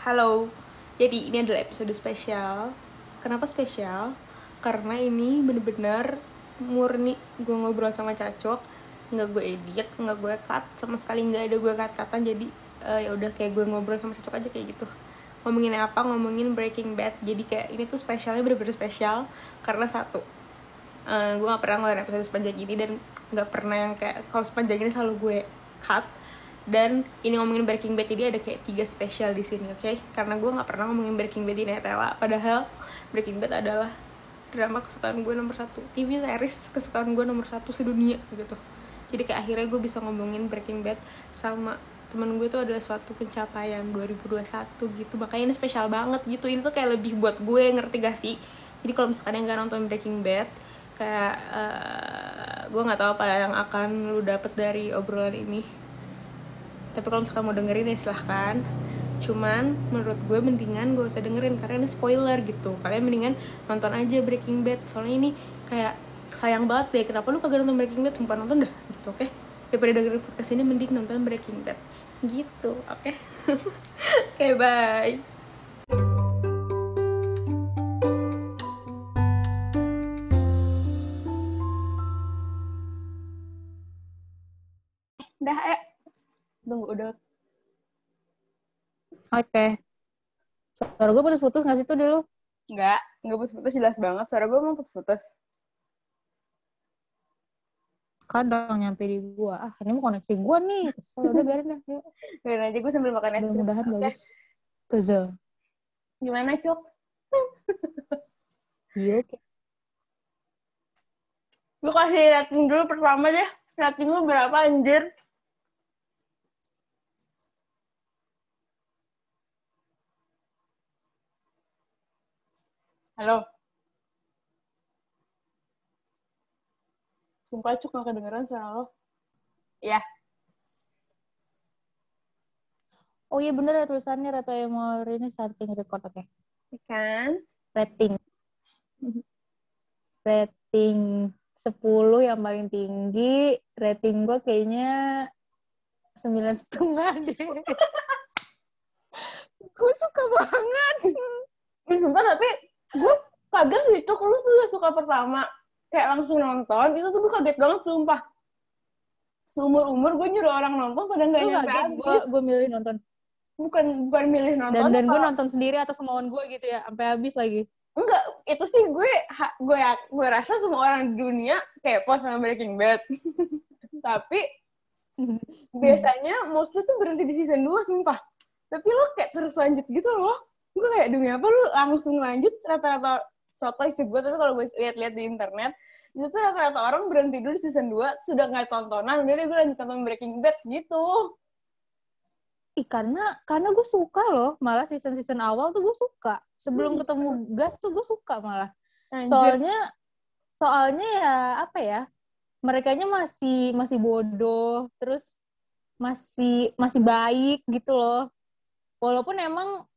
Halo, jadi ini adalah episode spesial. Kenapa spesial? Karena ini bener-bener murni gue ngobrol sama Cacok, nggak gue edit, nggak gue cut, sama sekali nggak ada gue cut-cutan. Jadi eh, ya udah kayak gue ngobrol sama Cacok aja kayak gitu. Ngomongin apa? Ngomongin Breaking Bad. Jadi kayak ini tuh spesialnya bener-bener spesial karena satu, eh, gue gak pernah ngeluarin episode sepanjang ini dan nggak pernah yang kayak kalau sepanjang ini selalu gue cut dan ini ngomongin Breaking Bad jadi ada kayak tiga spesial di sini oke? Karena gue nggak pernah ngomongin Breaking Bad di Netela padahal Breaking Bad adalah drama kesukaan gue nomor satu. TV series kesukaan gue nomor satu sedunia gitu. Jadi kayak akhirnya gue bisa ngomongin Breaking Bad sama temen gue tuh adalah suatu pencapaian 2021 gitu. Makanya ini spesial banget gitu. Ini tuh kayak lebih buat gue ngerti gak sih? Jadi kalau misalkan yang gak nonton Breaking Bad kayak eh, gue nggak tahu apa yang akan lu dapet dari obrolan ini tapi kalau misalkan mau dengerin ya silahkan. Cuman menurut gue mendingan gue usah dengerin karena ini spoiler gitu. Kalian mendingan nonton aja Breaking Bad. Soalnya ini kayak sayang banget deh kenapa lu kagak nonton Breaking Bad? Sumpah nonton dah gitu oke? Daripada dengerin podcast ini mending nonton Breaking Bad. Gitu oke? Oke bye. Dah, ayo. Tunggu, udah. Oke. Suara gue putus-putus nggak sih tuh dulu? Enggak, enggak putus-putus jelas banget. Suara gue emang putus-putus. Kadang nyampe di gua. Ah, ini mau koneksi gua nih. Kesel, udah biarin dah. Yuk. Biarin aja gue sambil makan es krim. Mudah-mudahan Oke. bagus. Kesel. Gimana, Cok? Iya, oke. Lu kasih rating dulu pertama deh. Rating lu berapa, anjir? Halo? Sumpah, Cok, gak kedengeran suara lo. Ya, Oh iya bener ada tulisannya Reto Emori ini starting record. Oke. kan? Rating. Rating 10 yang paling tinggi. Rating gua kayaknya sembilan setengah deh. gue suka banget. Sumpah, tapi gue kaget gitu. Kalau tuh udah suka pertama, kayak langsung nonton, itu tuh gue kaget banget, sumpah. Seumur-umur gue nyuruh orang nonton, pada nggak nyampe kaget gue gue milih nonton. Bukan, bukan milih nonton. Dan dan gue nonton sendiri atas kemauan gue gitu ya, sampai habis lagi. Enggak, itu sih gue ha- gue ya- gue rasa semua orang di dunia kepo sama Breaking Bad. Tapi biasanya mostly tuh berhenti di season 2 sumpah. Tapi lo kayak terus lanjut gitu loh. Gue kayak demi apa lu langsung lanjut rata-rata soto isi gue tapi kalau gue lihat-lihat di internet itu tuh rata-rata orang berhenti dulu di season 2 sudah nggak tontonan udah deh gue lanjut nonton Breaking Bad gitu Ih, karena karena gue suka loh, malah season-season awal tuh gue suka. Sebelum Hmm. ketemu gas tuh gue suka malah. Anjir. Soalnya soalnya ya apa ya? Merekanya masih masih bodoh, terus masih masih baik gitu loh. Walaupun emang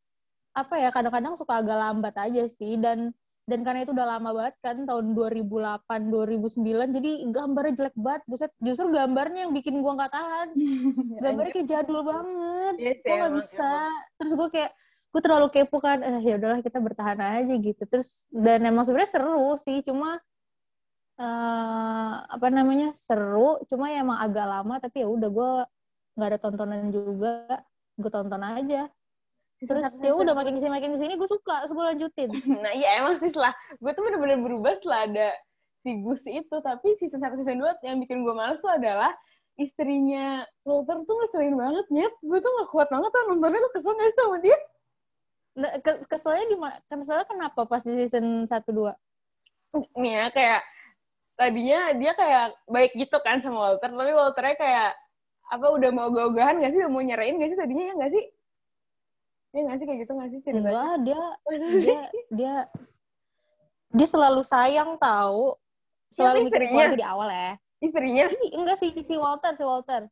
apa ya kadang-kadang suka agak lambat aja sih. Dan dan karena itu udah lama banget kan tahun 2008 2009 jadi gambarnya jelek banget. Buset justru gambarnya yang bikin gua nggak tahan. Gambarnya kayak jadul banget. Iya sih, gue nggak emang, bisa. terus gue kayak gue terlalu kepo kan eh, ya udahlah kita bertahan aja gitu. Terus dan emang sebenarnya seru sih cuma eh apa namanya seru cuma ya emang agak lama tapi ya udah gue nggak ada tontonan juga. Gue tonton aja terus satu, ya udah dua. makin ke sini makin ke sini gue suka terus gue lanjutin. Nah iya emang sih setelah gue tuh bener-bener berubah setelah ada si Gus itu. Tapi season 1 season 2 yang bikin gue males tuh adalah istrinya Walter tuh ngeselin banget nyet. Gue tuh gak kuat banget tuh nontonnya tuh kesel gak sih sama dia? Nah, ke- keselnya di keselnya kenapa pas di season satu dua? Nih ya kayak tadinya dia kayak baik gitu kan sama Walter tapi Walternya kayak apa udah mau ogah-ogahan gak sih? Udah mau nyerahin gak sih tadinya ya gak sih ya gak sih kayak gitu gak sih enggak dia dia dia dia selalu sayang tahu selalu mikirin istrinya? keluarga di awal ya istrinya Ih, enggak sih si Walter si Walter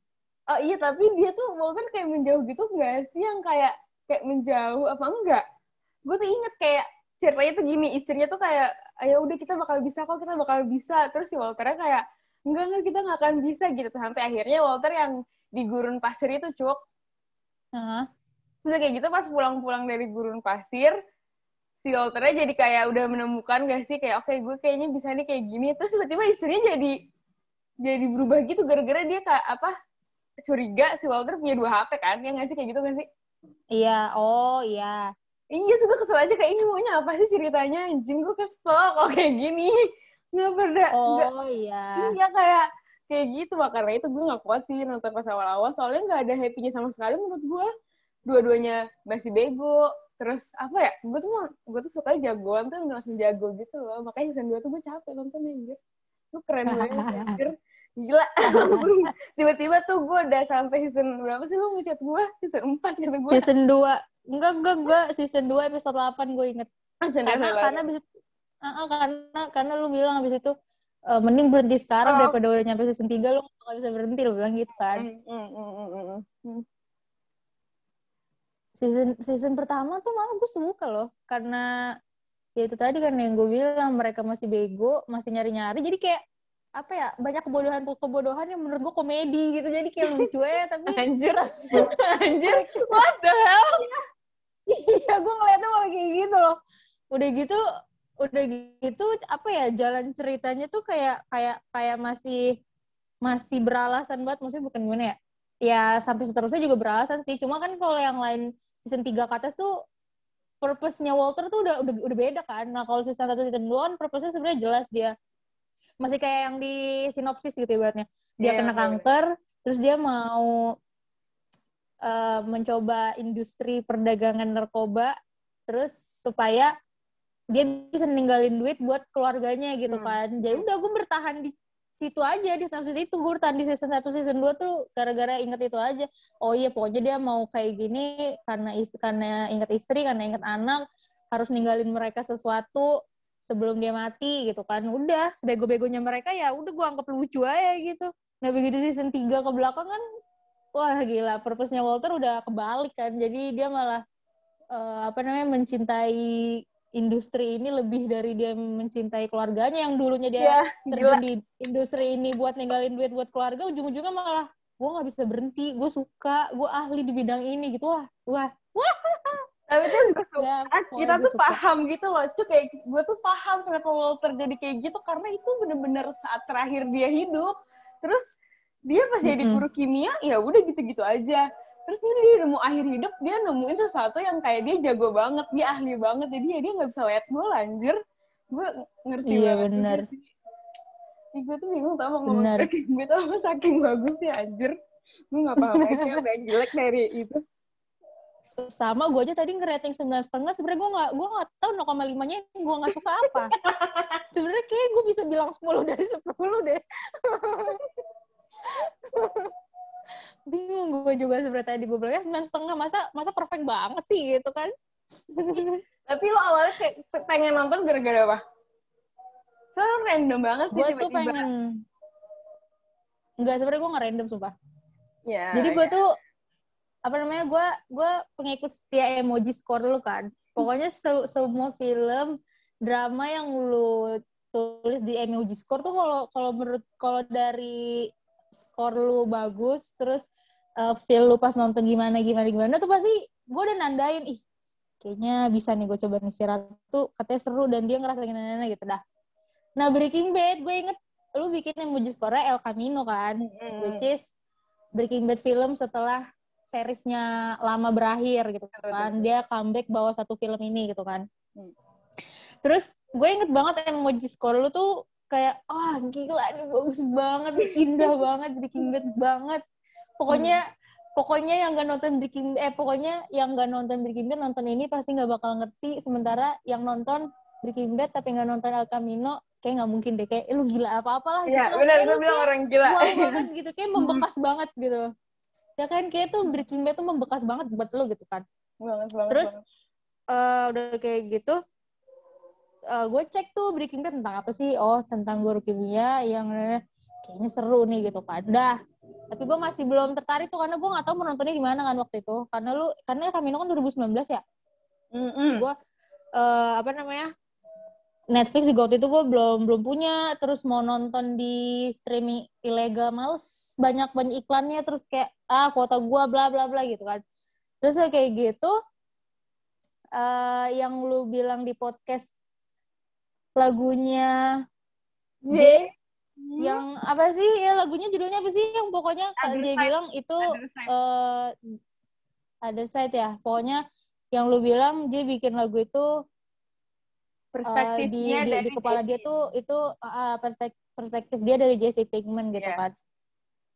Oh iya, tapi dia tuh Walter kayak menjauh gitu nggak sih? Yang kayak kayak menjauh apa enggak? Gue tuh inget kayak ceritanya tuh gini, istrinya tuh kayak, ayo udah kita bakal bisa kok, kita bakal bisa. Terus si Walternya kayak, enggak, enggak, kita nggak akan bisa gitu. Sampai akhirnya Walter yang di gurun pasir itu, cuk. Heeh. Terus kayak gitu pas pulang-pulang dari gurun pasir si Walternya jadi kayak udah menemukan gak sih? Kayak oke okay, gue kayaknya bisa nih kayak gini. Terus tiba-tiba istrinya jadi jadi berubah gitu gara-gara dia kayak apa curiga si Walter punya dua HP kan? Yang ngasih kayak gitu kan sih? Iya oh iya. Iya suka kesel aja kayak ini maunya apa sih ceritanya? Anjing gue kesel kok kayak gini. Nggak pernah oh nggak, iya. Iya kayak kayak gitu. Makanya itu gue nggak kuat sih nonton pas awal-awal. Soalnya nggak ada happy-nya sama sekali menurut gue dua-duanya masih bego. Terus apa ya gue tuh gue tuh suka jagoan tuh langsung jago gitu loh. Makanya season 2 tuh gue capek nonton anjir. Lu keren banget anjir. Gila. Tiba-tiba tuh gue udah sampai season berapa sih lu ngechat gue season 4 gitu gue season 2 enggak enggak enggak. Season 2 episode 8 gue inget. Season karena dua, karena abis itu uh, uh, karena karena lu bilang abis itu uh, mending berhenti sekarang Oh. daripada udah nyampe season 3 lu gak bisa berhenti lu bilang gitu kan. Mm, mm, mm, mm, mm, mm. Season season pertama tuh malah gue suka loh. Karena ya itu tadi kan yang gue bilang mereka masih bego masih nyari nyari jadi kayak apa ya banyak kebodohan kebodohan yang menurut gue komedi gitu. Jadi kayak lucu ya tapi anjir. anjir. What the hell? Iya. Gue ngeliatnya malah kayak gitu loh. Udah gitu udah gitu apa ya jalan ceritanya tuh kayak kayak kayak masih masih beralasan banget. Maksudnya bukan gimana ya ya sampai seterusnya juga beralasan sih. Cuma kan kalau yang lain season 3 ke atas tuh purpose-nya Walter tuh udah udah udah beda kan. Nah kalau season 1 season 2 kan purpose-nya sebenarnya jelas dia masih kayak yang di sinopsis gitu ibaratnya. Dia Iya, kena bener. kanker terus dia mau eh, mencoba industri perdagangan narkoba terus supaya dia bisa ninggalin duit buat keluarganya gitu Hmm. kan. Jadi udah gue bertahan di situ aja di sinopsis itu gue bertahan di season 1 season 2 tuh gara-gara inget itu aja. Oh iya pokoknya dia mau kayak gini karena is karena inget istri karena inget anak harus ninggalin mereka sesuatu sebelum dia mati gitu kan. Udah sebego-begonya mereka ya udah gue anggap lucu aja gitu. Nah begitu season 3 ke belakang kan wah gila purpose-nya Walter udah kebalik kan. Jadi dia malah eh, apa namanya mencintai industri ini lebih dari dia mencintai keluarganya yang dulunya dia ya terjun di industri ini buat ninggalin duit buat keluarga ujung-ujungnya malah gue nggak bisa berhenti gue suka gue ahli di bidang ini gitu. Wah wah tapi tuh gue suka. Ya, kita tuh suka. paham gitu loh. Cuy kayak gue tuh paham kenapa Walter jadi kayak gitu karena itu bener-bener saat terakhir dia hidup. Terus dia pas jadi Mm-mm. guru kimia ya udah gitu-gitu aja terus ini dia udah mau akhir hidup dia nemuin sesuatu yang kayak dia jago banget dia ahli banget. Jadi ya dia nggak bisa lihat gue anjir. Gue ngerti Iya, banget. bener. sih. Ih, gue tuh bingung tau mau ngomong Bener. kayak gitu apa saking bagus ya anjir. Gue gak paham aja udah jelek dari itu. Sama gue aja tadi ngerating sembilan setengah sebenarnya gue nggak gue nggak tahu 0,5 nya gue nggak suka apa. Sebenarnya kayak gue bisa bilang 10 dari 10 deh bingung gue juga sebenarnya tadi gue bilangnya sembilan setengah masa masa perfect banget sih gitu kan Tapi lo awalnya kayak pengen nonton gara-gara apa? Soalnya random banget sih gue tuh pengen Enggak, sebenarnya gue nggak random sumpah. Ya, Jadi gue ya. tuh apa namanya gue gue pengikut setia emoji score lu kan. Pokoknya se- semua film drama yang lu tulis di emoji score tuh kalau kalau menurut kalau dari skor lu bagus terus uh, feel lu pas nonton gimana gimana gimana tuh pasti gue udah nandain ih kayaknya bisa nih gue coba nih si Ratu katanya seru dan dia ngerasa gimana gitu dah. Nah Breaking Bad gue inget lu bikin emoji score El Camino kan Mm-mm. which is Breaking Bad film setelah seriesnya lama berakhir gitu kan betul. dia comeback bawa satu film ini gitu kan Hmm. terus gue inget banget emoji score lu tuh kayak ah gila ini bagus banget indah banget Breaking Bad banget pokoknya pokoknya yang gak nonton Breaking eh pokoknya yang gak nonton Breaking Bad nonton ini pasti nggak bakal ngerti sementara yang nonton Breaking Bad tapi nggak nonton El Camino kayak nggak mungkin deh kayak eh, lu gila apa apalah gitu kan. benar gue lu bilang orang gila. banget gitu kayak membekas banget gitu ya kan kayak tuh Breaking Bad tuh membekas banget buat lo gitu kan banget banget. Terus, banget. Eh udah kayak gitu eh gue cek tuh Breaking Bad tentang apa sih? Oh tentang guru kimia yang kayaknya seru nih gitu kan. Dah. Tapi gue masih belum tertarik tuh karena gue nggak tahu mau nontonnya di mana kan waktu itu. Karena lu karena Camino kan 2019 ya? Mm-mm. gue eh apa namanya Netflix juga waktu itu gue belum belum punya. Terus mau nonton di streaming ilegal males. Banyak banyak iklannya. Terus kayak ah kuota gue bla bla bla gitu kan. Terus kayak gitu uh, yang lu bilang di podcast lagunya J yang apa sih? Ya lagunya judulnya apa sih? Yang pokoknya Kak J bilang itu uh, ada side ya. Pokoknya yang lu bilang J bikin lagu itu perspektifnya uh, di, di, di kepala dia tuh itu uh, perspektif, perspektif dia dari Jesse Pinkman gitu yeah. kan.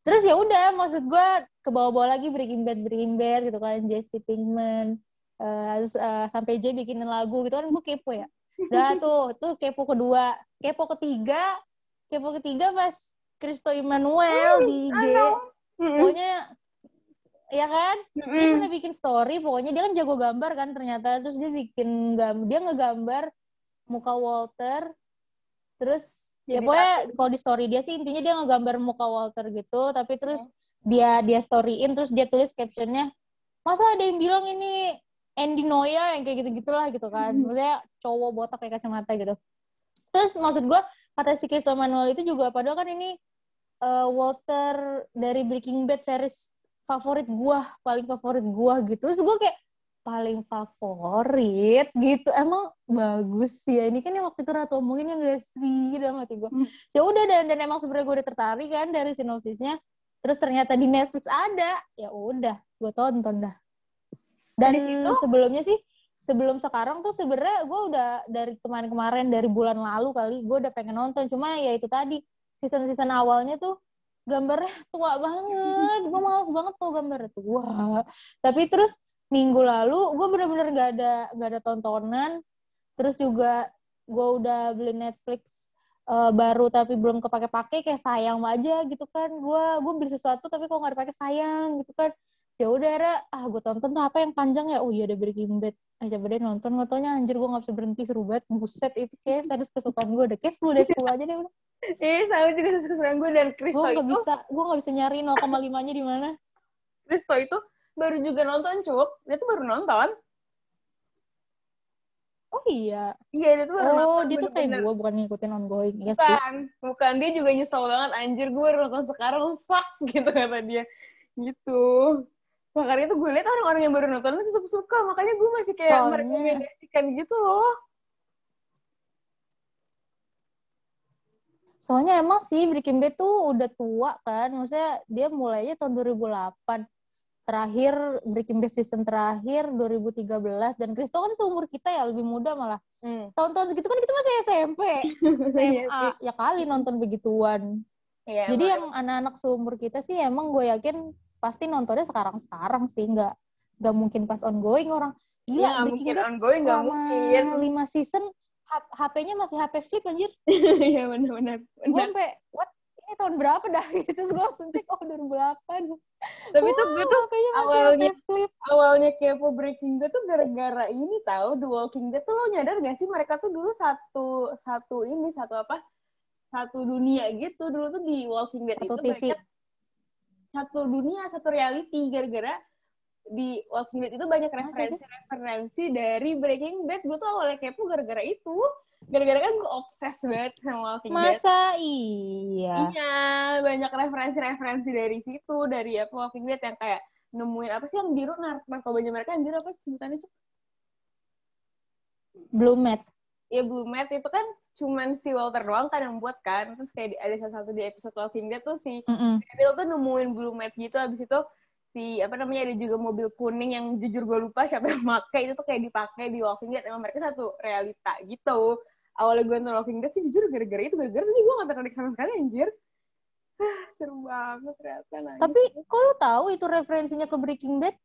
Terus ya udah maksud gue ke bawah-bawah lagi Breaking Bad Breaking Bad gitu kan Jesse Pinkman uh, terus uh, sampai J bikinin lagu gitu kan gue kepo ya Udah tuh tuh kepo kedua kepo ketiga kepo ketiga pas Kristo Emmanuel di IG pokoknya ya kan? Dia pernah bikin story pokoknya dia kan jago gambar kan ternyata. Terus dia bikin dia ngegambar muka Walter. Terus ya pokoknya kalau di story dia sih intinya dia ngegambar muka Walter gitu. Tapi terus oh. dia dia storyin terus dia tulis captionnya masa ada yang bilang ini Andy Noya yang kayak gitu gitulah gitu kan. Hmm. maksudnya cowok botak kayak kacamata gitu. Terus maksud gue kata si Cristo Manuel itu juga padahal kan ini uh, Walter dari Breaking Bad series favorit gue paling favorit gue gitu. Terus gue kayak paling favorit? gitu. Emang bagus ya. Ini kan yang waktu itu Ratu omongin ya gak sih? Dalam hati gue hmm. ya udah dan dan emang sebenarnya gue udah tertarik kan dari sinopsisnya. Terus ternyata di Netflix ada. Ya udah gue tonton dah dan itu? sebelumnya sih sebelum sekarang tuh sebenarnya gue udah dari kemarin-kemarin dari bulan lalu kali gue udah pengen nonton. Cuma ya itu tadi season-season awalnya tuh gambarnya tua banget. Gue males banget tuh gambarnya tua. Tapi terus minggu lalu gue bener-bener gak ada gak ada tontonan. Terus juga gue udah beli Netflix uh, baru tapi belum kepake-pake kayak sayang aja gitu kan. Gue gue beli sesuatu tapi kok nggak dipakai sayang gitu kan ya udah era ah gue tonton tuh apa yang panjang ya? Oh iya udah Breaking Bad. Aja coba deh nonton? Nggak taunya anjir gue nggak bisa berhenti seru banget. Buset itu kayak sadis kesukaan gue udah kayak sepuluh dari sepuluh aja deh udah. Eh sama juga kesukaan gue dan Kristo gue nggak bisa gue nggak bisa nyari 0,5 nya di mana. Kristo itu baru juga nonton cuk dia tuh baru nonton. Oh iya. Iya dia tuh baru oh, nonton oh dia tuh kayak gue bukan ngikutin ongoing. Iya bukan sih. bukan dia juga nyesel banget anjir. Gue baru nonton sekarang fuck gitu kata dia. Gitu makanya tuh gue liat orang-orang yang baru nonton tetap suka. Makanya gue masih kayak Soalnya... merekomendasikan gitu loh. Soalnya emang sih Breaking Bad tuh udah tua kan, maksudnya dia mulainya tahun 2008 terakhir Breaking Bad season terakhir 2013 dan Kristo kan seumur kita ya lebih muda malah. Hmm. tahun-tahun segitu kan kita masih SMP SMA iya ya kali nonton begituan. Ya, jadi yang anak-anak seumur kita sih emang gue yakin pasti nontonnya sekarang-sekarang sih nggak nggak mungkin pas ongoing orang. Gila ya, Breaking Bad ongoing selama lima season HP-nya masih HP flip anjir. Iya benar-benar gue sampai what? Ini tahun berapa dah? Gitu terus gue langsung cek oh 2008 tapi wow, tuh gue tuh awalnya flip. awalnya kepo Breaking Bad tuh gara-gara ini tahu The Walking Dead tuh lo nyadar gak sih mereka tuh dulu satu satu ini satu apa satu dunia gitu. Dulu tuh di Walking Dead satu itu TV. Mereka, satu dunia satu reality gara-gara di Walking Dead itu banyak referensi-referensi dari Breaking Bad gue tuh awalnya kepo gara-gara itu gara-gara kan gue obses banget sama Walking Dead. Masa iya? Iya, banyak referensi-referensi dari situ, dari apa Walking Dead yang kayak nemuin apa sih yang biru narkobanya mereka yang biru apa sebutannya itu? Blue Mat. Ya Blue Mat itu kan cuman si Walter doang kan yang buat kan, terus kayak di, ada salah satu di episode Walking Dead tuh si mm -mm. Bill tuh nemuin Blue Mat gitu, abis itu si apa namanya ada juga mobil kuning yang jujur gue lupa siapa yang pakai itu tuh kayak dipakai di Walking Dead. Emang mereka satu realita gitu. Awalnya gue nonton Walking Dead sih jujur gara-gara itu gara-gara tadi gue gak tertarik sama sekali anjir. Seru banget ternyata nangis. tapi kok lu tahu itu referensinya ke Breaking Bad?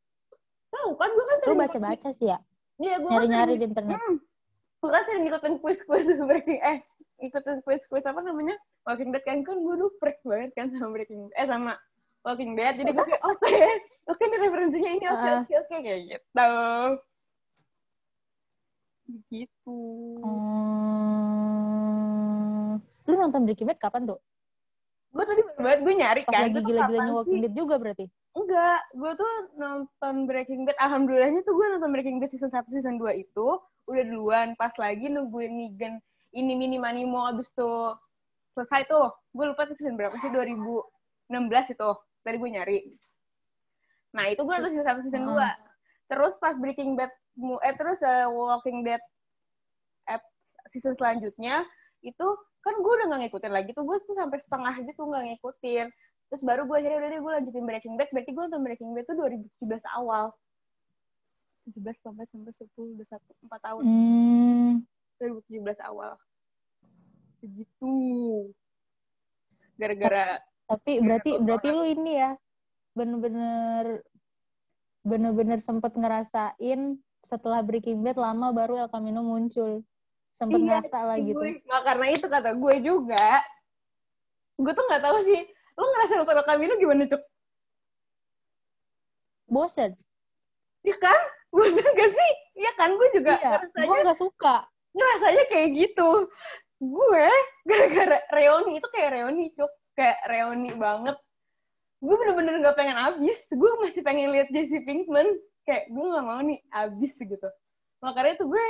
Tahu kan gue kan sering lu baca-baca sih ya? Iya gue nyari-nyari di internet. Hmm, gue kan sering ngikutin quiz-quiz Breaking eh ikutin quiz-quiz apa namanya? Walking Dead kan kan gue dulu freak banget kan sama Breaking eh sama Walking Dead. Jadi gue kayak oke okay, oke okay, referensinya ini oke oke oke kayak gitu. Gitu. Hmm. lu nonton Breaking Bad kapan tuh gue tadi banget gue nyari Pas kan lagi gila-gilanya Walking Dead juga berarti? Enggak gue tuh nonton Breaking Bad alhamdulillahnya tuh gue nonton Breaking Bad season 1 season 2 itu udah duluan pas lagi nungguin Negan ini mini mau abis tuh selesai tuh gue lupa tuh season berapa sih 2016 itu tadi gue nyari. Nah itu gue nonton season 1 season 2 terus pas Breaking Bad eh terus eh, Walking Dead season selanjutnya itu kan gue udah gak ngikutin lagi tuh gue tuh sampai setengah gitu nggak ngikutin. Terus baru gue akhirnya udah deh gue lanjutin Breaking Bad. Berarti gue nonton Breaking Bad tuh 2017 awal. 17 sampai sampai 10 udah satu empat tahun. Hmm. 2017 awal. Begitu. Gara-gara Tapi Iya, berarti berarti lu ini ya bener-bener bener-bener sempet ngerasain setelah Breaking Bad lama baru El Camino muncul. Sempet Iya, ngerasa lah gitu. gue nggak karena itu kata gue juga gue tuh nggak tahu sih lo ngerasa nonton El Camino gimana cuk? Bosen. Iya kan? Bosan gak sih? Iya kan? Gue juga Iya, ngerasanya gue nggak suka. ngerasanya kayak gitu. Gue gara-gara reuni itu kayak reuni cuk. Kayak reuni banget. Gue bener-bener gak pengen abis gue masih pengen lihat Jesse Pinkman. Kayak gue gak mau nih abis gitu. Makanya tuh gue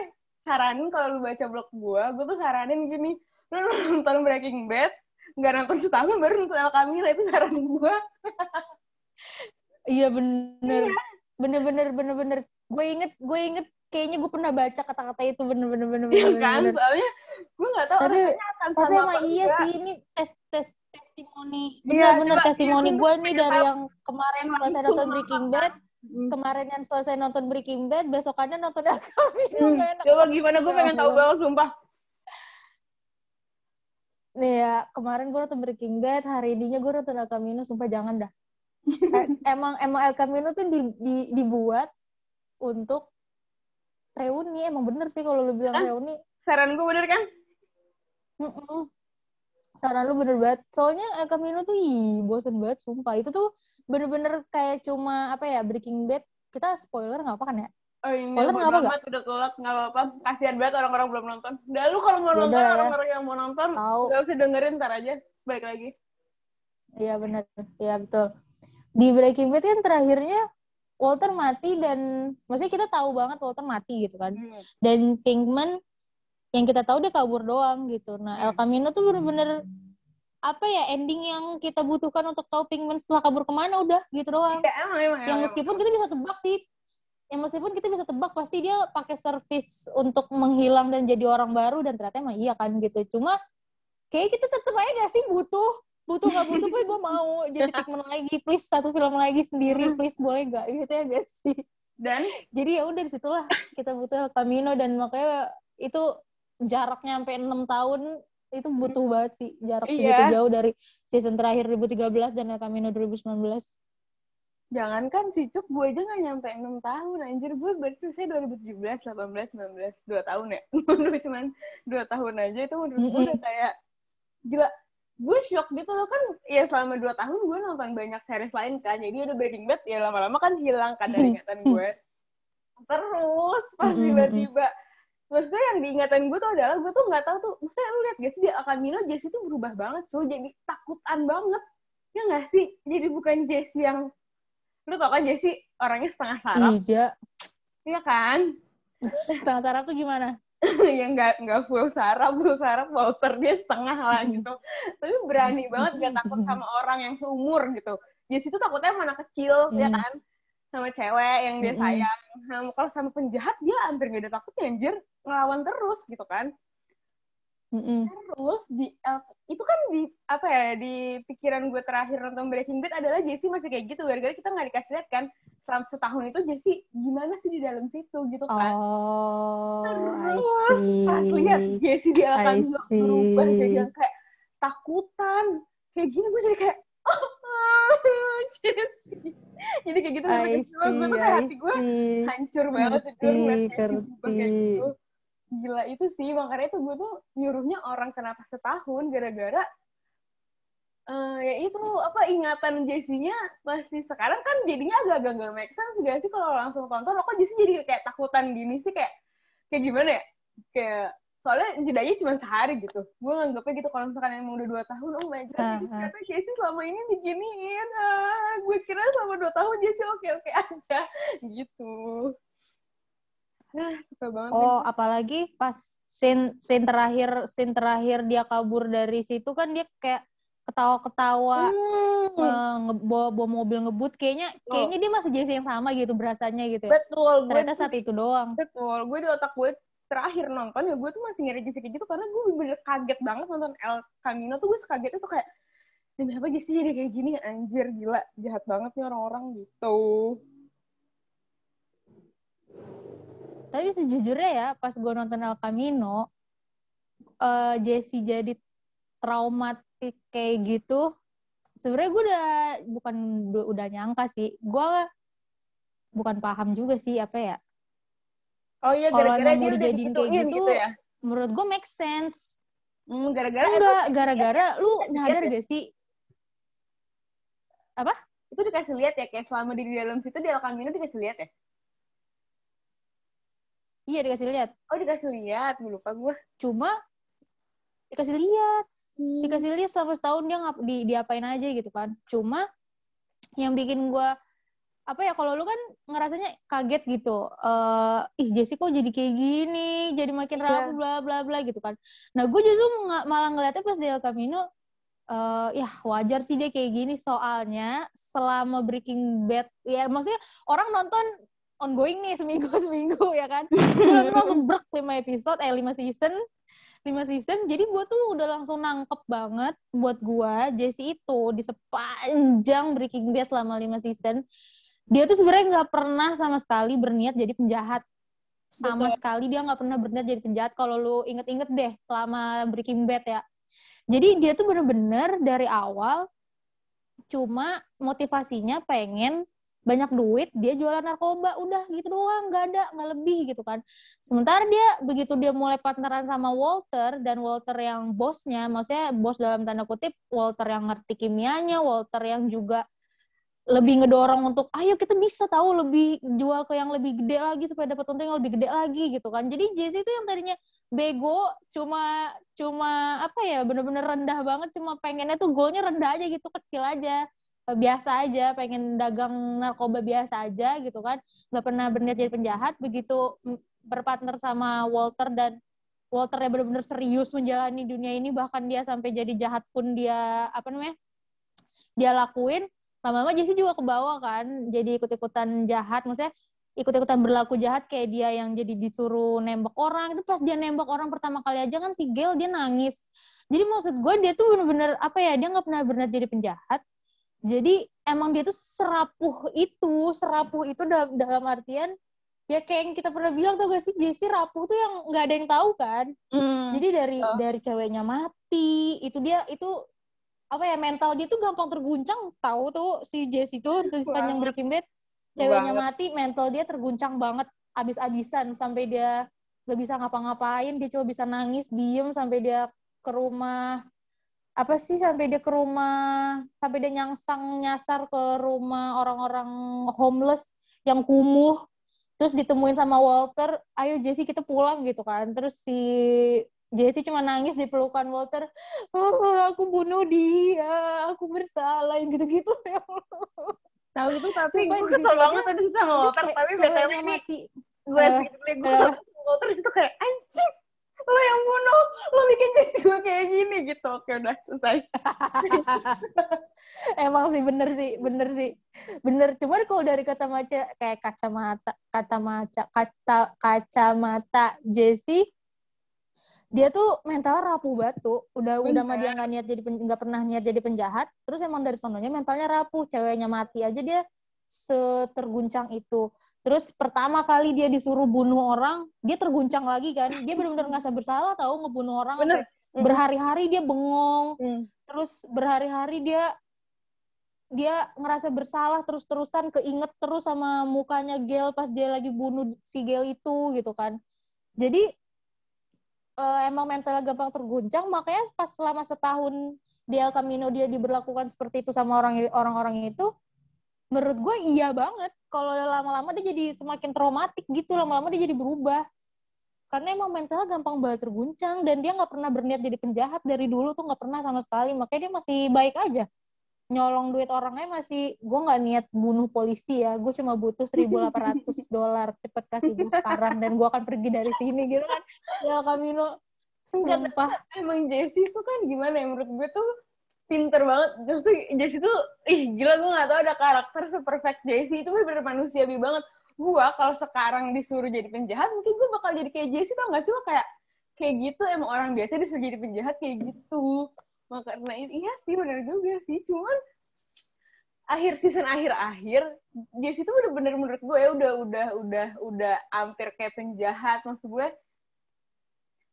saranin kalau lu baca blog gue gue tuh saranin gini lu nonton Breaking Bad nggak nonton setahun baru nonton El Camino itu saran gue Iya bener. Bener-bener bener-bener. Gue inget gue inget kayaknya gue pernah baca kata-kata itu bener-bener bener-bener. Iya kan bener-bener. soalnya gue nggak tahu Tapi- akan Tapi sama emang apa iya enggak. sih ini tes tes testimoni. Iya, Bener-bener coba, testimoni iya, gue nih dari yang kemarin selesai langsung nonton Breaking. Bad, Hmm. kemarin yang selesai nonton Breaking Bad, besokannya nonton Camino. Hmm. Coba gimana gue pengen tahu banget sumpah. Nih ya, kemarin gue nonton Breaking Bad, hari ininya gue nonton El Camino, sumpah jangan dah. Eh, emang emang El Camino tuh di- di- dibuat untuk reuni, emang bener sih kalau lu bilang Kan? reuni. Saran gue bener kan? Mm-mm. Saran lu bener banget. Soalnya El Camino tuh ih, bosen banget, sumpah. Itu tuh bener-bener kayak cuma, apa ya, Breaking Bad. Kita spoiler nggak apa kan ya? Oh ini Spoiler nggak apa amat, udah keluar nggak apa-apa. Kasihan banget orang-orang belum nonton. Udah lu kalau mau Yaudah nonton ya. orang-orang yang mau nonton Tahu. nggak usah dengerin ntar aja. Balik lagi. Iya bener. Iya betul. Di Breaking Bad kan terakhirnya Walter mati dan maksudnya kita tahu banget Walter mati gitu kan. Hmm. Dan Pinkman yang kita tahu dia kabur doang gitu. Nah, El Camino tuh bener-bener apa ya ending yang kita butuhkan untuk tahu Pinkman setelah kabur ke mana udah gitu doang. Ya emang emang. yang meskipun kita bisa tebak sih. Yang meskipun kita bisa tebak pasti dia pakai service untuk menghilang dan jadi orang baru dan ternyata emang iya kan gitu. Cuma kayak kita tetep aja gak sih butuh? Butuh nggak butuh gue gue mau jadi Pikmin lagi. Please satu film lagi sendiri please boleh gak gitu ya gak sih? Dan? Jadi ya udah di situlah kita butuh El Camino dan makanya itu jaraknya sampai enam tahun itu butuh banget sih jarak Iya. segitu jauh dari season terakhir 2013 dan El Camino 2019 jangankan si Cuk, gue aja nggak nyampe 6 tahun. Anjir, gue berarti saya 2017, 18, 19, 2 tahun ya. Menurut cuman 2 tahun aja itu menurut gue udah kayak gila. Gue shock gitu loh kan ya selama 2 tahun gue nonton banyak series lain kan. Jadi udah Breaking Bad ya lama-lama kan hilang kan dari ingatan gue. Terus pas tiba-tiba maksudnya yang diingatan gue tuh adalah gue tuh nggak tahu tuh maksudnya lu lihat gak sih dia akan Milo Jesse tuh berubah banget tuh jadi takutan banget. Ya nggak sih? Jadi bukan Jesse yang lu tau kan Jesse orangnya setengah sarap iya. Iya kan? Setengah saraf tuh gimana? Ya nggak nggak full sarap full sarap Walter dia setengah lah gitu. Tapi berani banget gak takut sama orang yang seumur gitu. Jesse tuh takutnya sama anak kecil ya Hmm. kan sama cewek yang dia sayang. Nah, kalau sama penjahat dia hampir gak ada takutnya anjir. Ngelawan terus gitu kan. Mm-mm. terus di eh, itu kan di apa ya di pikiran gue terakhir nonton Breaking Bad adalah Jesse masih kayak gitu. Gara-gara kita nggak dikasih lihat kan selama setahun itu Jesse gimana sih di dalam situ gitu kan. Oh, terus pas lihat Jesse dia akan I see. berubah jadi yang kayak takutan. Kayak gini gue jadi kayak oh, jadi kayak gitu I gue tuh kayak hati gue hancur banget jujur Ngerti, ngerti. gitu gila itu sih makanya itu gue tuh nyuruhnya orang kenapa setahun gara-gara eh ya itu apa ingatan Jessinya masih sekarang kan jadinya agak-agak nggak make sense gak sih kalau langsung tonton? Kok Jessie jadi kayak takutan gini sih kayak kayak gimana ya? Kayak soalnya jedanya cuma sehari gitu gue nganggapnya gitu kalau misalkan emang udah dua tahun oh my god jadi ah. ternyata Jessie selama ini diginiin ah, gue kira selama dua tahun Jessie oke-oke aja gitu ah suka banget deh. Oh, apalagi pas scene scene terakhir scene terakhir dia kabur dari situ kan dia kayak ketawa-ketawa Hmm, eh, bawa, bawa mobil ngebut kayaknya Betul. kayaknya dia masih Jesse yang sama gitu berasanya gitu ya. betul gue Ternyata saat itu doang. betul gue di otak gue terakhir nonton ya gue tuh masih ngeri kayak gitu karena gue bener kaget banget nonton El Camino tuh gue kaget itu kayak demi apa Jesse jadi kayak gini? Anjir gila jahat banget nih orang-orang gitu. Tapi sejujurnya ya pas gue nonton El Camino eh Jesse jadi traumatik kayak gitu sebenarnya gue udah bukan udah nyangka sih. Gue bukan paham juga sih apa ya oh iya gara-gara dia udah dijadiin gitu, gitu ya? menurut gue make sense. Hmm, gara-gara itu, enggak gara-gara lu Lihat nyadar ya. gak sih? Itu dikasih lihat ya kayak selama di dalam situ di Camino dikasih lihat ya? Iya dikasih lihat. Oh dikasih lihat. Gue lupa gue cuma dikasih lihat. Hmm. dikasih lihat selama setahun dia ngap di diapain aja gitu kan. Cuma yang bikin gua apa ya kalau lu kan ngerasanya kaget gitu eh ih Jessie kok jadi kayak gini jadi makin Iya. rapuh bla bla bla gitu kan. Nah gue justru malah ngeliatnya pas di El Camino eh ya wajar sih dia kayak gini. Soalnya selama Breaking Bad ya maksudnya orang nonton ongoing nih seminggu seminggu ya kan. Nonton langsung brek 5 episode eh 5 season 5 season. Jadi gue tuh udah langsung nangkep banget buat gue Jesse itu di sepanjang Breaking Bad selama 5 season dia tuh sebenarnya nggak pernah sama sekali berniat jadi penjahat. Sama Betul. sekali dia nggak pernah berniat jadi penjahat. Kalau lu inget-inget deh selama Breaking Bad ya. Jadi dia tuh bener-bener dari awal cuma motivasinya pengen banyak duit dia jualan narkoba. Udah gitu doang. Nggak ada nggak lebih gitu kan. Sementara dia begitu dia mulai partneran sama Walter dan Walter yang bosnya maksudnya bos dalam tanda kutip Walter yang ngerti kimianya Walter yang juga lebih ngedorong untuk ayo kita bisa tahu lebih jual ke yang lebih gede lagi supaya dapat untung yang lebih gede lagi gitu kan. Jadi Jesse itu yang tadinya bego cuma cuma apa ya bener-bener rendah banget cuma pengennya tuh goalnya rendah aja gitu kecil aja Eh, biasa aja pengen dagang narkoba biasa aja gitu kan. Nggak pernah berniat jadi penjahat begitu berpartner sama Walter dan Walter ya bener-bener serius menjalani dunia ini bahkan dia sampai jadi jahat pun dia apa namanya dia lakuin lama-lama Jesse juga ke bawah kan jadi ikut-ikutan jahat. Maksudnya ikut-ikutan berlaku jahat kayak dia yang jadi disuruh nembak orang. Itu pas dia nembak orang pertama kali aja kan si Gail dia nangis. Jadi maksud gue dia tuh bener-bener apa ya dia nggak pernah berniat jadi penjahat. Jadi emang dia tuh serapuh itu serapuh itu dalam, dalam artian ya kayak yang kita pernah bilang tuh gak sih Jesse rapuh tuh yang nggak ada yang tahu kan. Hmm. jadi dari Oh. dari ceweknya mati itu dia itu apa ya mental dia tuh gampang terguncang tahu tuh si Jesse itu di sepanjang. Breaking Bad ceweknya Banget. mati mental dia terguncang banget abis-abisan sampai dia gak bisa ngapa-ngapain dia cuma bisa nangis diem sampai dia ke rumah apa sih sampai dia ke rumah sampai dia nyangsang nyasar ke rumah orang-orang homeless yang kumuh terus ditemuin sama Walter ayo Jesse kita pulang gitu kan terus si Jesse cuma nangis di pelukan Walter. Oh, aku bunuh dia aku bersalah yang gitu-gitu. Ya Allah. tahu gitu tapi gue kesel banget tadi sama Walter Ce- tapi btw ini mati. gue sih gue sama Walter di situ kayak anjing lo yang bunuh lo bikin Jesse gue kayak gini gitu. Oke udah selesai. Emang sih bener sih, bener sih, bener. Cuman kalau dari kata maca kayak kacamata, kata maca, kata kacamata Jesse, dia tuh mental rapuh batu. Udah udah mah dia nggak niat jadi nggak pernah niat jadi penjahat. Terus emang dari sononya mentalnya rapuh. Ceweknya mati aja dia seterguncang itu. Terus pertama kali dia disuruh bunuh orang, dia terguncang lagi kan. Dia benar-benar ngerasa bersalah tahu ngebunuh orang. Bener. sampai Berhari-hari dia bengong Hmm. terus berhari-hari dia dia ngerasa bersalah terus-terusan keinget terus sama mukanya Gel pas dia lagi bunuh si Gel itu gitu kan jadi eh, emang mentalnya gampang terguncang makanya pas selama setahun di El Camino dia diberlakukan seperti itu sama orang orang-orang itu menurut gue iya banget. Kalau lama-lama dia jadi semakin traumatik gitu lama-lama dia jadi berubah. Karena emang mentalnya gampang banget terguncang dan dia nggak pernah berniat jadi penjahat dari dulu tuh nggak pernah sama sekali. Makanya dia masih baik aja nyolong duit orangnya masih gue nggak niat bunuh polisi ya. Gue cuma butuh 1.800 dolar cepet kasih gue sekarang dan gue akan pergi dari sini gitu kan. Ya Enggak, sumpah. emang Jesse tuh kan gimana ya menurut gue tuh pinter banget. Tuh Jesse tuh ih gila gue gak tau ada karakter seperfect Jesse. Itu bener-bener manusiawi banget. Gue kalau sekarang disuruh jadi penjahat mungkin gue bakal jadi kayak Jesse tau gak sih? Lo kayak kayak gitu emang orang biasa disuruh jadi penjahat kayak gitu karena iya sih bener juga sih. Cuman akhir season akhir-akhir Jesse tuh bener-bener menurut gue ya udah udah udah udah hampir kayak penjahat. Maksud gue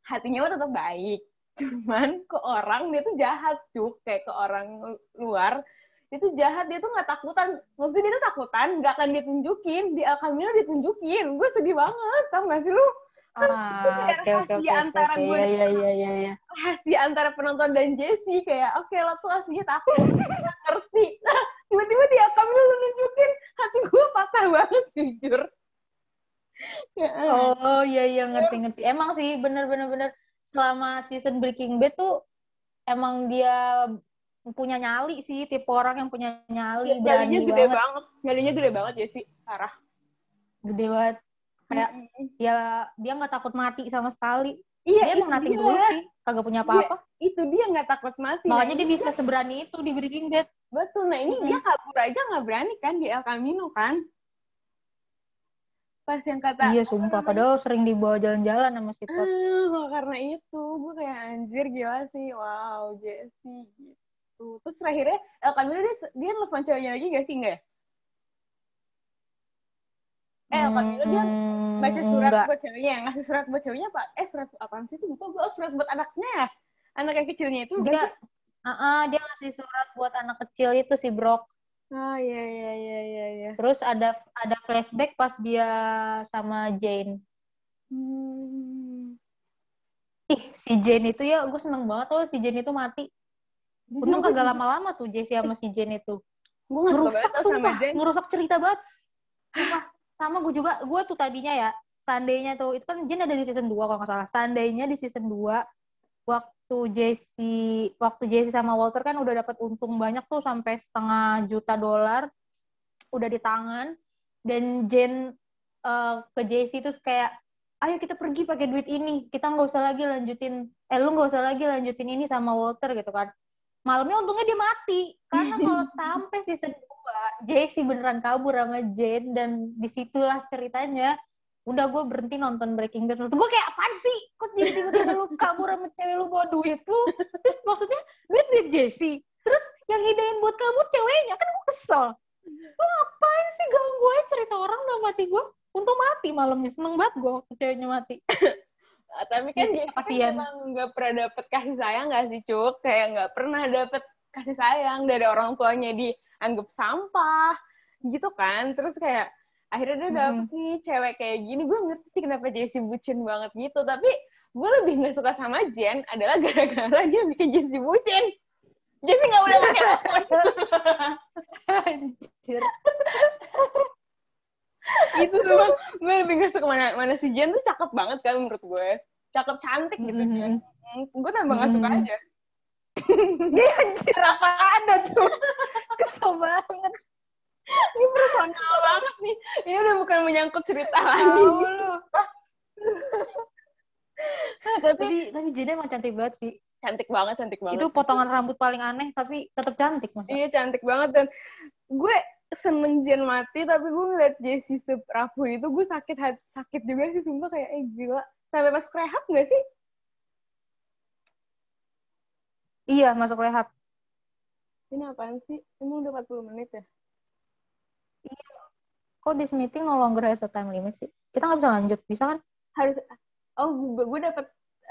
hatinya mah tetap baik. Cuman ke orang dia tuh jahat cuk. Kayak ke orang luar dia tuh jahat dia tuh nggak takutan. Maksudnya dia tuh takutan nggak akan ditunjukin. Di El Camino ditunjukin. Gue sedih banget tau gak sih lu Ah, oke oke rahasia oke antara gue Iya iya iya rahasia antara penonton dan Jesse kayak oke lo tuh aslinya takut. Ngerti. Nah, tiba-tiba di El Camino lu nunjukin hati gue patah banget jujur. Ya, Oh iya iya ngerti ngerti. Emang sih bener bener bener. Selama season Breaking Bad tuh emang dia punya nyali sih tipe orang yang punya nyali nyalinya berani gede banget. banget. Nyalinya gede banget Jesse. Parah. Gede banget kayak Mm-mm. ya dia nggak takut mati sama sekali. Iya dia emang dia. dulu sih kagak punya apa-apa. itu dia nggak takut mati. Makanya Nah, dia bisa seberani itu di Breaking Bad. Betul. Nah ini Mm-mm. dia kabur aja nggak berani kan di El Camino kan? Pas yang kata iya sumpah. padahal sering dibawa jalan-jalan sama si Todd. Ah karena itu. Gue kayak anjir gila sih. Wow Jesse gitu. Terus terakhirnya El Camino dia dia telepon ceweknya lagi gak sih enggak ya? Eh Camino dia Hmm, baca surat enggak. buat ceweknya ngasih surat buat ceweknya apa? Eh surat apaan sih itu? Lupa gue oh surat buat anaknya. Ya anak yang kecilnya itu. Bukan dia sih? uh dia ngasih surat buat anak kecil itu si Brock. Oh iya iya iya iya iya. Terus ada ada flashback pas dia sama Jane. Hmm. ih si Jane itu ya gue seneng banget tuh si Jane itu mati. Untung kagak lama-lama tuh Jesse sama si Jane itu. Gue ngerusak sumpah. Ngerusak cerita banget. Sumpah sama gue juga gue tuh tadinya ya seandainya tuh itu kan Jen ada di season 2 kalau nggak salah. Seandainya di season 2 waktu Jesse waktu Jesse sama Walter kan udah dapat untung banyak tuh sampai setengah juta dolar udah di tangan. Dan Jen eh, ke Jesse terus kayak ayo kita pergi pakai duit ini kita nggak usah lagi lanjutin eh lu nggak usah lagi lanjutin ini sama Walter gitu kan. Malamnya untungnya dia mati karena kalau sampai season 2 Jesse beneran kabur sama Jane dan di situlah ceritanya. Udah gue berhenti nonton Breaking Bad. Maksud gue kayak apaan sih? Kok jadi tiba-tiba lu kabur sama cewek lu bawa duit lu? Terus maksudnya duit duit Jesse. Terus yang ngidein buat kabur ceweknya. Kan gue kesel. Lu ngapain sih? Ganggu aja cerita orang udah mati gue untung mati malamnya seneng banget gue waktu ceweknya mati. Tapi kan Iya sih, dia kan kasihan. emang nggak pernah dapet kasih sayang gak sih cuk? Kayak nggak pernah dapet kasih sayang dari orang tuanya dianggap sampah gitu kan. Terus kayak akhirnya dia Hmm. dapet nih cewek kayak gini. Gue ngerti sih kenapa Jessie bucin banget gitu. Tapi gue lebih nggak suka sama Jen adalah gara-gara dia bikin Jessie bucin. Jessie nggak boleh pakai Anjir. itu tuh gue lebih nggak suka mana mana si Jen tuh cakep banget kan menurut gue. Cakep cantik gitu. Kan Mhm. gue tambah nggak suka Mhm. aja Ya anjir apa ada tuh? Kesel banget. Ini personal banget. nih. Ini udah bukan menyangkut cerita lagi. tahu lu. Tapi tapi tapi Jane emang cantik banget sih. cantik banget cantik banget. Itu potongan rambut paling aneh tapi tetap cantik mas. Iya cantik banget. Dan gue seneng Jen mati tapi gue ngeliat Jessie serapuh itu gue sakit hati, sakit juga sih sumpah kayak eh gila. Sampai masuk rehab gak sih iya masuk rehab. Ini apaan sih? Emang udah 40 menit ya? Kok this meeting no longer has a time limit sih? Kita nggak bisa lanjut bisa kan? Harus oh gue, gue dapet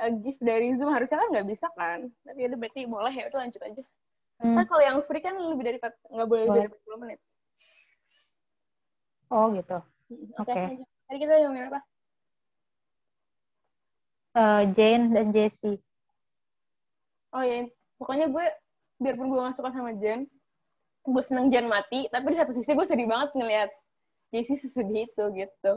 uh, gift dari Zoom. Harusnya kan nggak bisa kan? Tapi udah berarti boleh ya udah lanjut aja. Hmm. kan kalau yang free kan lebih dari empat- nggak boleh lebih dari 40 menit. Oh gitu. Oke Oke. lanjut. tadi kita ngomongin apa? Eh, Jane dan Jesse. Oh ya, pokoknya gue biarpun gue gak suka sama Jen, gue seneng Jen mati, tapi di satu sisi gue sedih banget ngeliat Jessie sesedih itu gitu.